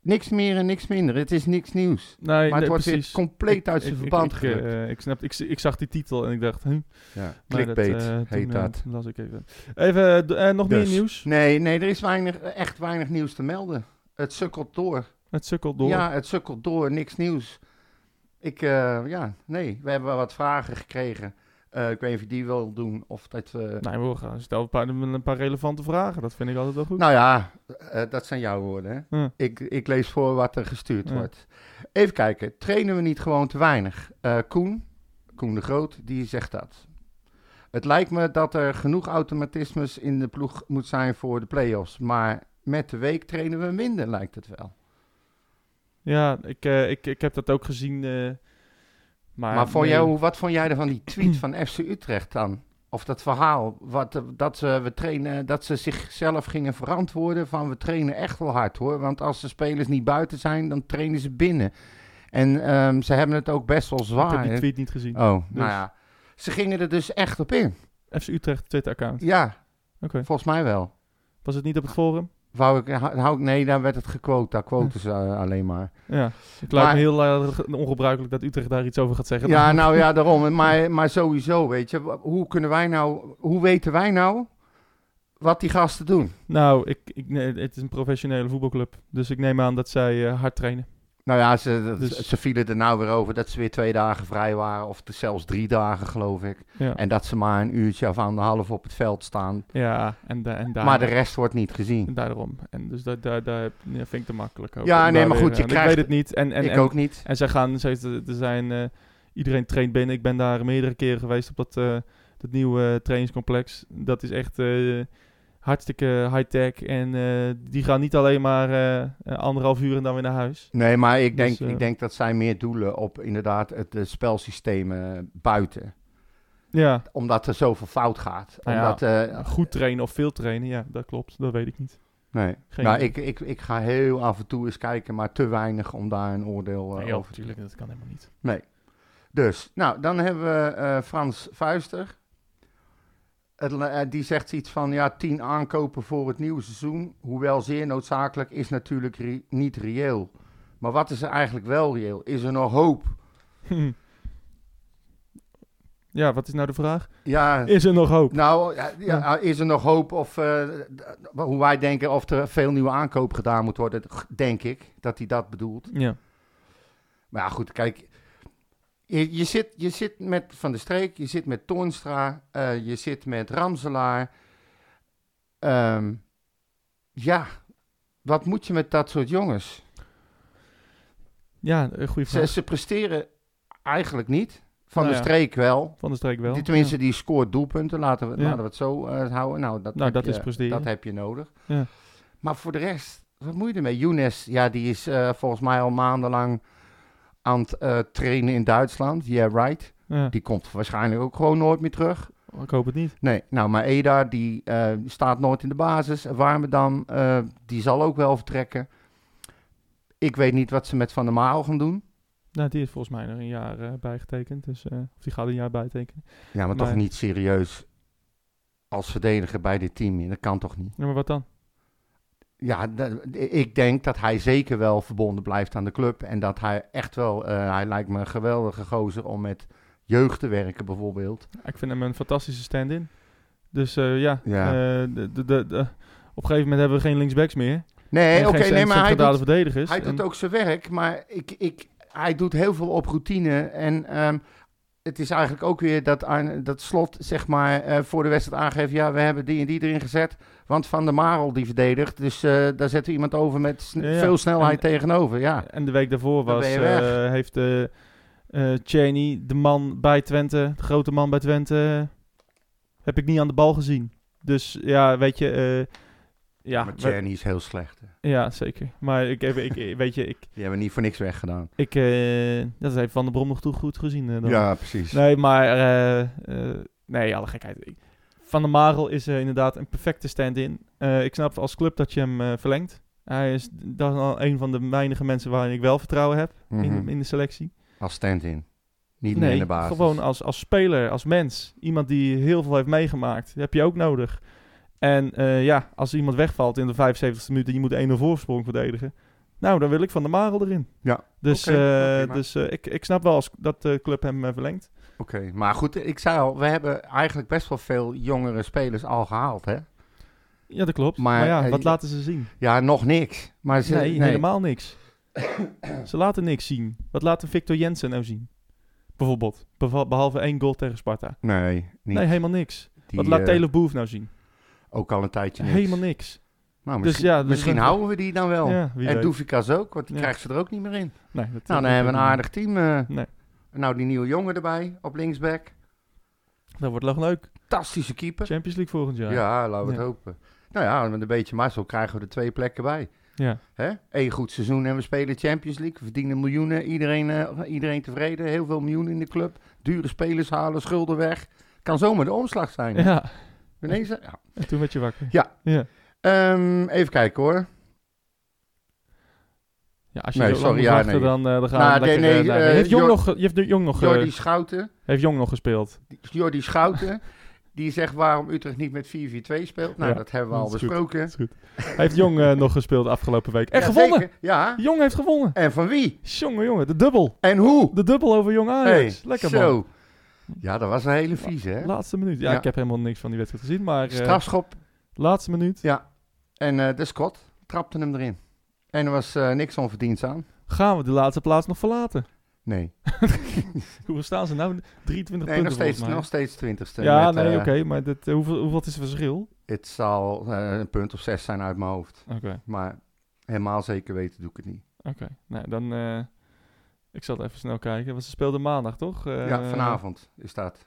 niks meer en niks minder. Het is niks nieuws. Nee, Maar het nee, wordt weer compleet uit Ik- zijn ik- verband ik, gerukt. eh, ik, snap, ik, ik zag die titel en ik dacht, huh? ja. Maar Clickbait dat, eh, heet eh, dat. las ik even. Even, nog Dus. meer nieuws. Nee, nee, er is weinig, echt weinig nieuws te melden. Het sukkelt door. Het sukkelt door. Ja, het sukkelt door. Niks nieuws. Ik, eh, ja, nee. We hebben wel wat vragen gekregen. Eh, ik weet niet of je die wil doen of dat. Nee, we gaan stel een paar, een paar relevante vragen. Dat vind ik altijd wel goed. Nou ja, eh, dat zijn jouw woorden. Hè? Ja. Ik, ik lees voor wat er gestuurd Ja. wordt. Even kijken. Trainen we niet gewoon te weinig? Eh, Koen, Koen de Groot, die zegt dat. Het lijkt me dat er genoeg automatismes in de ploeg moet zijn voor de play-offs. Maar met de week trainen we minder, lijkt het wel. Ja, ik, ik, ik heb dat ook gezien. Maar Maar, voor nee. jou, wat vond jij er van die tweet van FC Utrecht dan? Of dat verhaal, wat, eh, dat, ze, we trainen, dat ze zichzelf gingen verantwoorden van we trainen echt wel hard hoor. Want als de spelers niet buiten zijn, dan trainen ze binnen. En ehm, ze hebben het ook best wel Ik zwaar. heb die tweet niet gezien. Oh, Dus- nou ja. Ze gingen er dus echt op in. FC Utrecht Twitter-account. Ja, Oké. volgens mij wel. Was het niet op het forum? Wou ik, hou, ik- nee, daar werd het gequote. Daar quoten ze eh, alleen maar. Ja. Het lijkt Maar- me heel eh, ongebruikelijk dat Utrecht daar iets over gaat zeggen. Ja, nou ja, daarom. Maar, maar sowieso, weet je. Hoe kunnen wij nou, hoe weten wij nou wat die gasten doen? Nou, ik, ik, nee, het is een professionele voetbalclub. Dus ik neem aan dat zij eh, hard trainen. Nou ja, ze, Dus- ze vielen er nou weer over dat ze weer twee dagen vrij waren. Of zelfs drie dagen, geloof ik. Ja, En dat ze maar een uurtje of anderhalf op het veld staan. ja en, da en daar... Maar de rest wordt niet gezien. en daarom. En dus daar, heb- ja, vind ik te makkelijk over. Ja, nee, maar goed, je krijgt- Ik weet het niet. En, en, ik en, ook niet. En zij gaan, ze, er zijn, eh, iedereen traint binnen. Ik ben daar meerdere keren geweest op dat, eh, dat nieuwe trainingscomplex. Dat is echt eh, hartstikke high-tech. En eh, die gaan niet alleen maar eh, eh, anderhalf uur en dan weer naar huis. Nee, maar ik denk, Dus, eh, ik denk dat zij meer doelen op inderdaad het spelsysteem buiten. Ja, Omdat er zoveel fout gaat. Nou ja, Omdat, goed trainen of veel trainen, ja, dat klopt. Dat weet ik niet. nee. Geen nou, ik, ik, ik ga heel af en toe eens kijken, maar te weinig om daar een oordeel Nee, over te natuurlijk, dat kan helemaal niet. Nee. Dus, nou, dan hebben we Frans Vuister. Het, eh, die zegt iets van, ja, tien aankopen voor het nieuwe seizoen. Hoewel zeer noodzakelijk, is natuurlijk niet reëel. Maar wat is er eigenlijk wel reëel? Is er nog hoop? ja, wat is nou de vraag? Ja, Is er nog hoop? nou, ja, ja, is er nog hoop of, eh, hoe wij denken, of er veel nieuwe aankoop gedaan moet worden, denk ik, dat hij dat bedoelt. Ja. Maar ja, goed, kijk. Je, je, zit, je zit met Van der Streek, je zit met Toornstra, eh, je zit met Ramselaar. Ehm, ja, wat moet je met dat soort jongens? Ja, een goede Ze, vraag. ze presteren eigenlijk niet. Van Nou ja. Streek wel. Van de streek wel. Die, tenminste, Ja. die scoort doelpunten. Laten we, Ja. laten we het zo eh, houden. Nou, dat, Nou, heb dat je, is presteren. Dat heb je nodig. Ja. Maar voor de rest, wat moet je ermee? Younes, ja, die is eh, volgens mij al maandenlang aan het eh, trainen in Duitsland. Yeah, right. Ja, Die komt waarschijnlijk ook gewoon nooit meer terug. ik hoop het niet. Nee, nou, maar Eda, die eh, staat nooit in de basis. Warmerdam, eh die zal ook wel vertrekken. Ik weet niet wat ze met Van der Maal gaan doen. Nou, die is volgens mij nog een jaar bijgetekend. Dus, of die gaat een jaar bijtekenen. Ja, maar toch Nee. niet serieus als verdediger bij dit team. Dat kan toch niet? Ja, maar wat dan? Ja, ik denk dat hij zeker wel verbonden blijft aan de club. En dat hij echt wel, eh, hij lijkt me een geweldige gozer om met jeugd te werken bijvoorbeeld. Ik vind hem een fantastische stand-in. Dus eh, ja, Ja. eh, de, de, de, op een gegeven moment hebben we geen linksbacks meer. Nee, oké, geen nee, maar hij doet, verdedigers. hij En- doet ook zijn werk. Maar ik, ik, hij doet heel veel op routine. En ehm, het is eigenlijk ook weer dat, dat slot, zeg maar, voor de wedstrijd aangeeft... ja, we hebben die en die erin gezet, want Van der Marel die verdedigt. Dus eh, daar zetten we iemand over met sn- Ja, ja. veel snelheid En- tegenover, ja. En de week daarvoor was, eh, heeft eh eh, Cheney, de man bij Twente, de grote man bij Twente, heb ik niet aan de bal gezien. Dus ja, weet je, ja, maar Czerny is heel slecht. hè. ja, zeker. Maar ik, heb, ik, weet je, ik, Die hebben niet voor niks weggedaan. ik eh, dat heeft Van der Brom nog toe goed gezien. Ja, precies. Nee, maar nee, alle gekheid. Ik- Van der Marel is eh, inderdaad een perfecte stand-in. Eh, ik snap als club dat je hem eh, verlengt. Hij is is al een van de weinige mensen waarin ik wel vertrouwen heb Mhm. in, in de selectie. Als stand-in. Niet meer in Nee, de basis. gewoon als, als speler, als mens. Iemand die heel veel heeft meegemaakt. heb je ook nodig. En eh, ja, als iemand wegvalt in de 75e minuut en je moet 1-0 voorsprong verdedigen. Nou, dan wil ik Van der Marel erin. Ja. Dus, eh, nou, dus ik, ik snap wel als dat de club hem eh, verlengt. Oké, maar goed, ik zei al, we hebben eigenlijk best wel veel jongere spelers al gehaald, hè? Ja, dat klopt. Maar, Maar, ja, eh, wat laten ze zien? Ja, nog niks. Maar ze, Nee, helemaal niks. ze laten niks zien. Wat laat een Victor Jensen nou zien? Bijvoorbeeld. Behalve één goal tegen Sparta. Nee, niet. Nee, helemaal niks. Die, wat laat eh, Taylor Boef nou zien? Ook al een tijdje niks. Helemaal niks. Nou, Dus misschien ja, dus misschien houden we die dan wel. Ja, en. Doefikas ook, want die Ja. krijgt ze er ook niet meer in. Nee, dat, Nou, dan hebben we een aardig team. eh. Nee. Nou, die nieuwe jongen erbij op linksback. Dat wordt nog leuk. Fantastische keeper. Champions League volgend jaar. Ja, laten we het hopen. Nou ja, met een beetje mazzel krijgen we er twee plekken bij. Ja. Hè? Eén goed seizoen en we spelen Champions League. We verdienen miljoenen. Iedereen, eh, iedereen tevreden. Heel veel miljoenen in de club. Dure spelers halen, schulden weg. Kan zomaar de omslag zijn. Ja. Ineens, ja. En toen werd je wakker. Ja. Ja, Ehm, even kijken hoor. Ja als je Nee, zo sorry, ja, wachten, nee. dan, eh, dan gaan Nou, we lekker... nee, eh, eh, heeft Jong Jor- nog, heeft Jong nog, Jordi Schouten. heeft Jong nog gespeeld? Jordi Schouten. die zegt waarom Utrecht niet met 4-4-2 speelt. Nou, Ja, dat hebben we al besproken. Goed. heeft Jong nog gespeeld afgelopen week. En Ja, gewonnen! zeker. Ja. Jong heeft gewonnen. En van wie? Jongen, jongen, de dubbel. En hoe? De dubbel over Jong Ajax. Hey, Lekker man. zo. Ja, dat was een hele vieze, hè? Laatste minuut. Ja, Ja. ik heb helemaal niks van die wedstrijd gezien, maar Strafschop. laatste minuut. Ja. En de Scott trapte hem erin. En er was eh, niks onverdiends aan. Gaan we de laatste plaats nog verlaten? Nee. Hoeveel staan ze nou? 23 Nee, nog punten steeds, volgens mij. nog steeds twintigste. ja, met, nee, eh, oké, maar eh, hoeveel, hoeveel is het verschil? Het zal een punt of zes zijn uit mijn hoofd. Oké, Maar helemaal zeker weten doe ik het niet. oké. Nou, dan... ik zal het even snel kijken. Want ze speelden maandag, toch? Ja, vanavond is dat.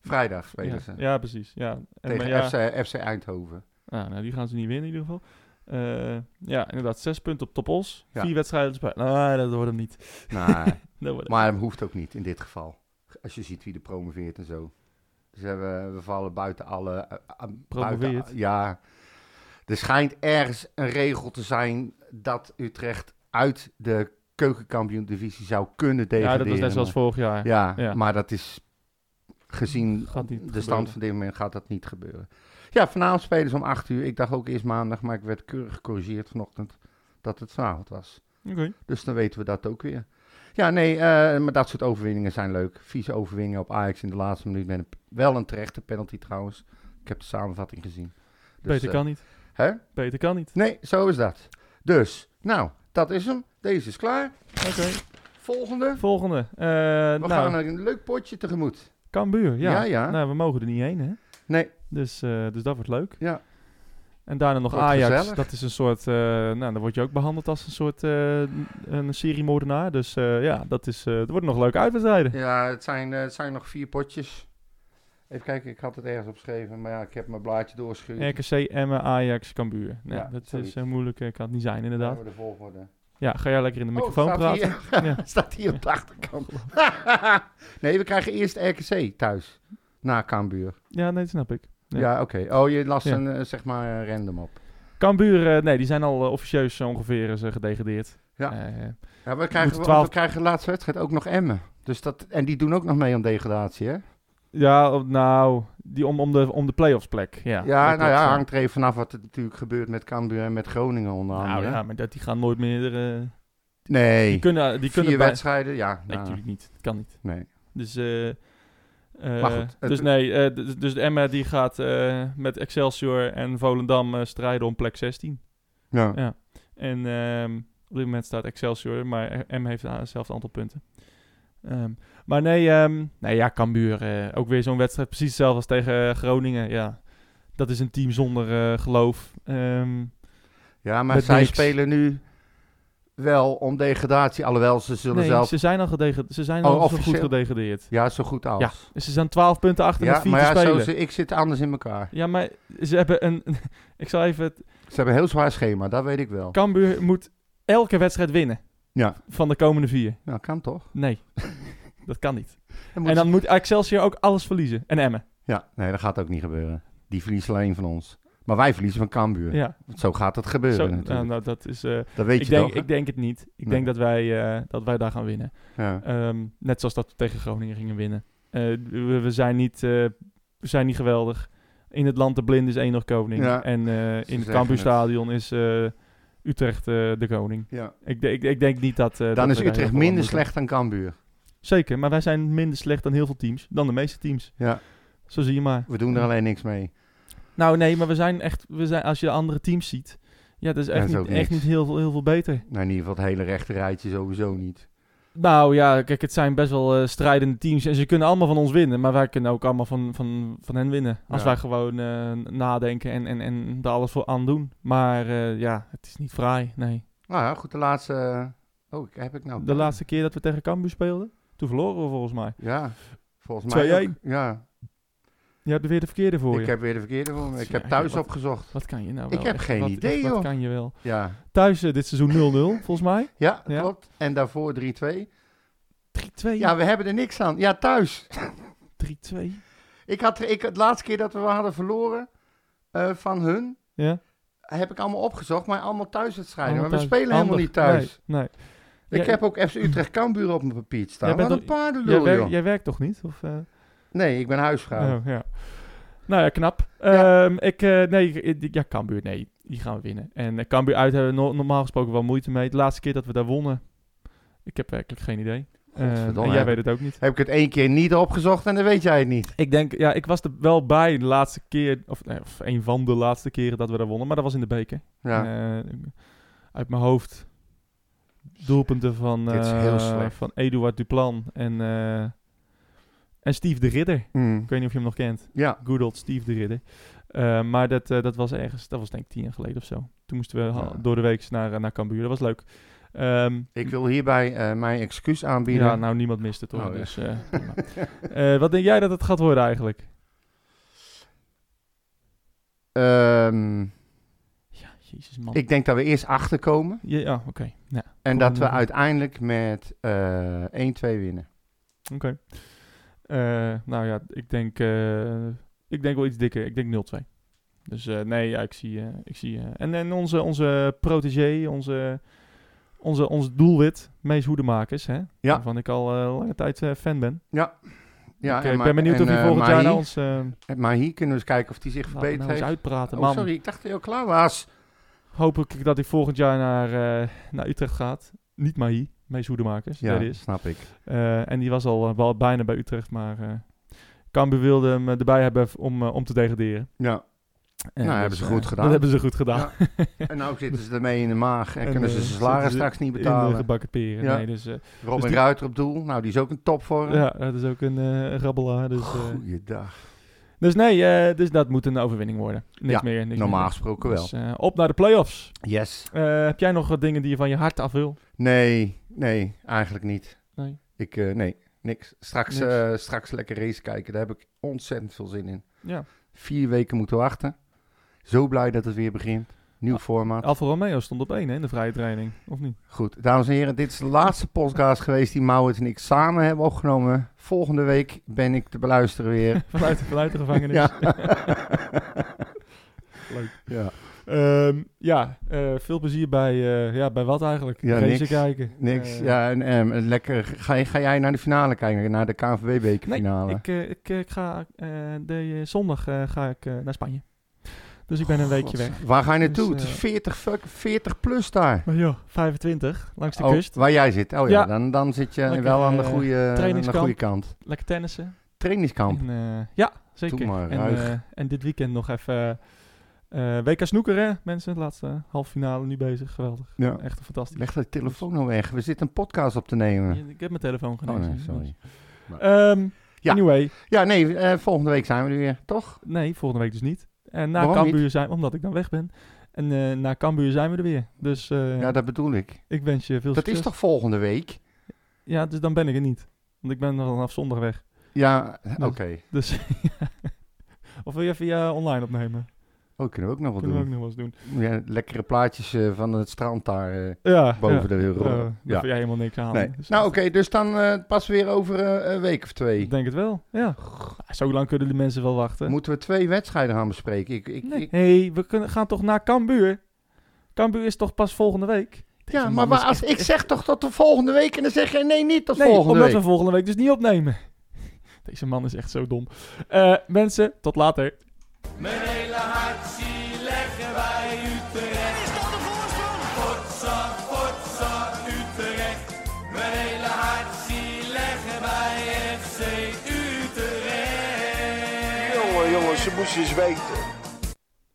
Vrijdag spelen Ja, ze. ja, precies. Ja. En, Tegen maar ja, FC, FC Eindhoven. ah, nou, die gaan ze niet winnen in ieder geval. Eh, ja, inderdaad. Zes punten op Top Os. Ja. Vier wedstrijden te spelen. Nee, dat wordt hem niet. Nee, wordt hem maar dat hoeft ook niet in dit geval. Als je ziet wie er promoveert en zo. Dus we, we vallen buiten alle... eh, eh, Promoveert? buiten- ja. Er schijnt ergens een regel te zijn dat Utrecht uit de keukenkampioen-divisie zou kunnen Ja, degraderen. dat was net zoals vorig jaar. Ja, Ja. maar dat is gezien de gebeuren. stand van dit moment gaat dat niet gebeuren. Ja, vanavond spelen ze om 8 uur. Ik dacht ook eerst maandag, maar ik werd keurig gecorrigeerd vanochtend dat het vanavond was. Oké. Dus dan weten we dat ook weer. Ja, nee, eh, maar dat soort overwinningen zijn leuk. Vieze overwinningen op Ajax in de laatste minuut. Met een, wel een terechte penalty trouwens. Ik heb de samenvatting gezien. Dus, Beter eh, kan niet. Hè? Beter kan niet. Nee, zo is dat. Dus, nou, dat is hem. Deze is klaar. Oké. Volgende. Volgende. Eh We nou, gaan een leuk potje tegemoet. Cambuur. Ja. Ja, ja. Nou, we mogen er niet heen, hè? Nee, Dus, eh, dus dat wordt leuk. ja. En daarna nog Wordt Ajax. gezellig. Dat is een soort... eh, nou, dan word je ook behandeld als een soort... eh, een seriemoordenaar. Dus ja, dat is... het wordt nog leuke uitwedstrijden. Ja, het zijn, het zijn nog vier potjes. Even kijken, ik had het ergens opgeschreven, maar ja, ik heb mijn blaadje doorgeschuurd. RKC, Emmen, Ajax, Cambuur. Ja, dat is eh, moeilijk. kan het niet zijn, inderdaad. de volgorde. Ja, ga jij lekker in de Oh, microfoon staat praten? Hier, Ja. staat hier op de achterkant. nee, we krijgen eerst RKC thuis. Na Cambuur. Ja, nee, dat snap ik. Ja. Ja, oké. Oh, je las Ja. een, eh, zeg maar, eh, random op. Cambuur, eh, nee, die zijn al officieus ongeveer gedegradeerd. Ja. Ja, we krijgen, we, 12 we krijgen de laatste wedstrijd ook nog Emmen. Dus dat, en die doen ook nog mee aan degradatie, hè? ja, nou, die om, om de, om de playoffs plek. Ja, Ja, dat nou ja, hangt er even vanaf wat er natuurlijk gebeurt met Cambuur en met Groningen onder Nou andere. ja, maar dat, die gaan nooit meer... nee, die kunnen, die vier kunnen bij- wedstrijden, ja. Nee, nou, natuurlijk niet. Dat kan niet. nee. Dus, eh, eh, Maar goed, het- dus nee, eh, dus, de Emma die gaat eh, met Excelsior en Volendam strijden om plek 16. Ja. Ja. En ehm, op dit moment staat Excelsior, maar Emma heeft a- hetzelfde aantal punten. Ehm, maar nee, ehm, nee, ja, Cambuur. ook weer zo'n wedstrijd, precies hetzelfde als tegen Groningen. Ja, dat is een team zonder geloof. Ja, maar zij niks. spelen nu wel om degradatie, alhoewel ze zullen nee, zelf... ze zijn al, gedegradeerd. ze zijn Oh, al zo goed gedegradeerd. Ja, zo goed als. Ja, ze zijn 12 punten achter Ja, 4 maar te ja, zo, spelen. ze- ik zit anders in elkaar. Ja, maar ze hebben een... ik zal even... Ze hebben een heel zwaar schema, dat weet ik wel. Cambuur moet elke wedstrijd winnen. Ja. Van de komende vier. Nou, kan toch? Nee, dat kan niet. En dan ze- moet Excelsior ook alles verliezen. En Emmen. Ja, nee, dat gaat ook niet gebeuren. Die verliezen alleen van ons. Maar wij verliezen van Cambuur. Ja, Zo gaat het gebeuren zo, nou, dat is... eh, dat weet ik, je denk, toch? ik denk het niet. Ik Nee. denk dat wij, eh, dat wij daar gaan winnen. Ja. Ehm, net zoals dat we tegen Groningen gingen winnen. Eh, we, we zijn niet, we zijn niet geweldig. In het land de blind is één nog koning. Ja, en in het Cambuurstadion is, Utrecht de koning. Ja. Ik, ik, ik denk niet dat... dat Dan is Utrecht minder slecht dan Cambuur. Zeker, maar wij zijn minder slecht dan heel veel teams. Dan de meeste teams. Ja, Zo zie je maar. we doen er alleen niks mee. Nou nee, maar we zijn echt... We zijn, als je de andere teams ziet... Ja, dat is echt, dat is niet, echt niet heel, veel- heel veel beter. Nou, in ieder geval het hele rechte rijtje sowieso niet. Nou ja, kijk, het zijn best wel eh, strijdende teams. En ze kunnen allemaal van ons winnen. Maar wij kunnen ook allemaal van, van, van hen winnen. Als Ja. wij gewoon eh, nadenken en, en, en er alles voor aan doen. Maar eh, ja, het is niet fraai, nee. Nou ja, goed, de laatste... Oh, heb ik nou... De laatste keer dat we tegen Cambuur speelden, toen verloren we volgens mij. Ja, volgens mij 2-1. ook. Ja, Je hebt er weer de verkeerde voor ik je. heb weer de verkeerde voor me. Ik heb thuis wat- opgezocht. Wat kan je nou Ik wel? heb Echt, geen wat- idee, echt, Wat kan je wel? Ja, Thuis eh, dit seizoen 0-0, volgens mij. ja, Ja. klopt. En daarvoor 3-2. 3-2. Ja, we hebben er niks aan. Ja, thuis. 3-2. Ik had, ik, de laatste keer dat we hadden verloren eh, van hun, Ja. heb ik allemaal opgezocht, maar allemaal thuiswedstrijden. Allemaal maar we thuis. spelen helemaal niet thuis. Nee. nee. Ik Ja, heb ook FC Utrecht Cambuur op mijn papier staan. Jij bent Wat een paardenlul, Jij, werkt- jij werkt toch niet? Of, eh? Nee, ik ben huisvrouw. Oh, ja. Nou ja, knap. Ja. Ehm, ik, eh, nee, ik- ja, Cambuur, nee. Die gaan we winnen. En uh, Cambuur uit hebben we no- normaal gesproken wel moeite mee. De laatste keer dat we daar wonnen, ik heb werkelijk geen idee. Ehm, en jij weet het ook niet. Heb ik het één keer niet opgezocht en dan weet jij het niet. Ik denk, ja, ik was er wel bij de laatste keer, of, nee, of een van de laatste keren dat we daar wonnen, maar dat was in de beker. Ja. Eh, uit mijn hoofd doelpunten van, eh, van Eduard Duplan en, eh, en Steve de Ridder. Mm. Ik weet niet of je hem nog kent. Ja, Good old Steve de Ridder. Eh, maar dat, eh, dat was ergens, dat was denk ik tien jaar geleden of zo. Toen moesten we Ja. door de week naar, eh, naar Cambuur. Dat was leuk. Ehm, ik wil hierbij mijn excuus aanbieden. ja, nou niemand mist het hoor. Oh, dus, wat denk jij dat het gaat worden eigenlijk? Ehm, Ja, jezus man. ik denk dat we eerst achterkomen Ja, ja oké. Ja, en dat we uiteindelijk met eh 1-2 winnen. oké. Nou ja, ik denk, eh, ik denk wel iets dikker. Ik denk 0-2. Dus eh, nee, ja, ik zie... eh, ik zie eh, en, en onze, onze protégé, onze, onze, ons doelwit, Mees Hoedemakers, hè? Ja. Waarvan ik al eh, lange tijd eh, fan ben. Ja, ik eh, en ik ben benieuwd en, of hij eh, volgend jaar naar ons... eh Maar hier kunnen we eens kijken of hij zich verbeterd nou eens heeft. uitpraten. Oh, Man, sorry, ik dacht dat hij al klaar was. hoop ik dat hij volgend jaar naar, eh, naar Utrecht gaat. Niet Mahi, Mees Hoedemakers. Ja, dat is. snap ik. Eh, en die was al eh, wel bijna bij Utrecht, maar uh, Cambuur wilde hem eh, erbij hebben om, eh, om te degraderen. Ja. En Nou, hebben ze eh, goed gedaan. Dat hebben ze goed gedaan. En nou zitten ze ermee in de maag en, En, kunnen ze eh, zijn salaris ze straks niet In de betalen. gebakken peren. Ja. Nee, dus, eh, Robin dus die- Ruiter op doel, nou die is ook een topvorm. ja, dat is ook een uh, rabbelaar. Dus, uh, Goeiedag. dus nee, dus dat moet een overwinning worden. Niks Ja, meer. Niks Normaal meer. gesproken wel. Dus, op naar de play-offs. Yes. Heb jij nog wat dingen die je van je hart af wil? Nee, nee, eigenlijk niet. Nee. Ik, uh, nee, niks. Straks, Niks. Uh, straks lekker race kijken, daar heb ik ontzettend veel zin in. Ja. Vier weken moeten wachten. Zo blij dat het weer begint. Nieuw Ah, format. Alfa Romeo stond op één hè, in de vrije training, of niet? Goed, dames en heren, dit is de laatste podcast geweest die Maurits en ik samen hebben opgenomen. Volgende week ben ik te beluisteren weer. vanuit, vanuit de gevangenis. ja. Leuk. Ja. Um, ja, uh, veel plezier bij, uh, ja, bij wat eigenlijk? Ja, Race niks. kijken. Niks. Uh, ja, en, en lekker. Ga, ga jij naar de finale kijken? Naar de KNVB bekerfinale? Nee, ik, ik, ik ga de zondag ga ik naar Spanje. Dus ik ben een weekje weg. Waar ga je naartoe? Dus, het is 40, 40 plus daar. Maar ja, 25 langs de oh, kust. Waar jij zit. Oh ja, Ja. dan, dan zit je Lekker, wel aan de eh, goede, aan de goede kant. Lekker tennissen. Trainingskamp. En, ja, zeker. Maar, en, en dit weekend nog even uh, WK snoeker, hè, mensen. De laatste halve finale nu bezig. Geweldig. Ja. Echt fantastisch. Leg de telefoon nou weg. We zitten een podcast op te nemen. Ja, ik heb mijn telefoon Oh genomen. nee, sorry. Um, Ja. Anyway, Ja, nee, uh, volgende week zijn we er weer, toch? nee, volgende week dus niet. En na Waarom Cambuur niet? zijn, omdat ik dan weg ben. En uh, na Cambuur zijn we er weer. Dus Ja, dat bedoel ik. ik wens je veel Dat succes. is toch volgende week? Ja, dus dan ben ik er niet. Want ik ben vanaf zondag weg. Ja, oké. Dus Of wil je even uh, online opnemen? Oh, kunnen we ook nog wel Kunnen we ook nog wel eens doen. Ja, lekkere plaatjes uh, van het strand daar uh, Ja, boven ja. de euro. Uh, daar ja. jij helemaal niks aan. Nee. Dus nou, oké, dus dan uh, pas weer over uh, een week of twee. Ik denk het wel, ja. Zo lang kunnen de mensen wel wachten. Moeten we twee wedstrijden gaan bespreken? Ik, ik, Nee. ik- hey, we kunnen, gaan toch naar Cambuur? Cambuur is toch pas volgende week? Deze ja, maar als, echt- ik zeg toch tot de volgende week en dan zeg je nee, niet tot Nee, volgende omdat week. we volgende week dus niet opnemen. Deze man is echt zo dom. Eh, mensen, tot later. Eens weten.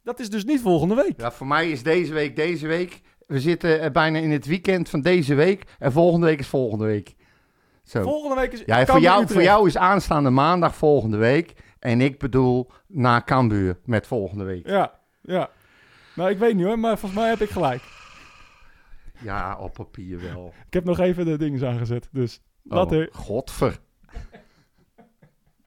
Dat is dus niet volgende week. Ja, voor mij is deze week deze week. We zitten bijna in het weekend van deze week. En volgende week is volgende week. Zo. Volgende week is Ja, voor jou, voor jou is aanstaande maandag volgende week. En ik bedoel na Cambuur met volgende week. Ja, ja. Nou, ik weet niet hoor, maar volgens mij heb ik gelijk. Ja, op papier wel. Ik heb nog even de dingen aangezet, dus Oh, later. godver.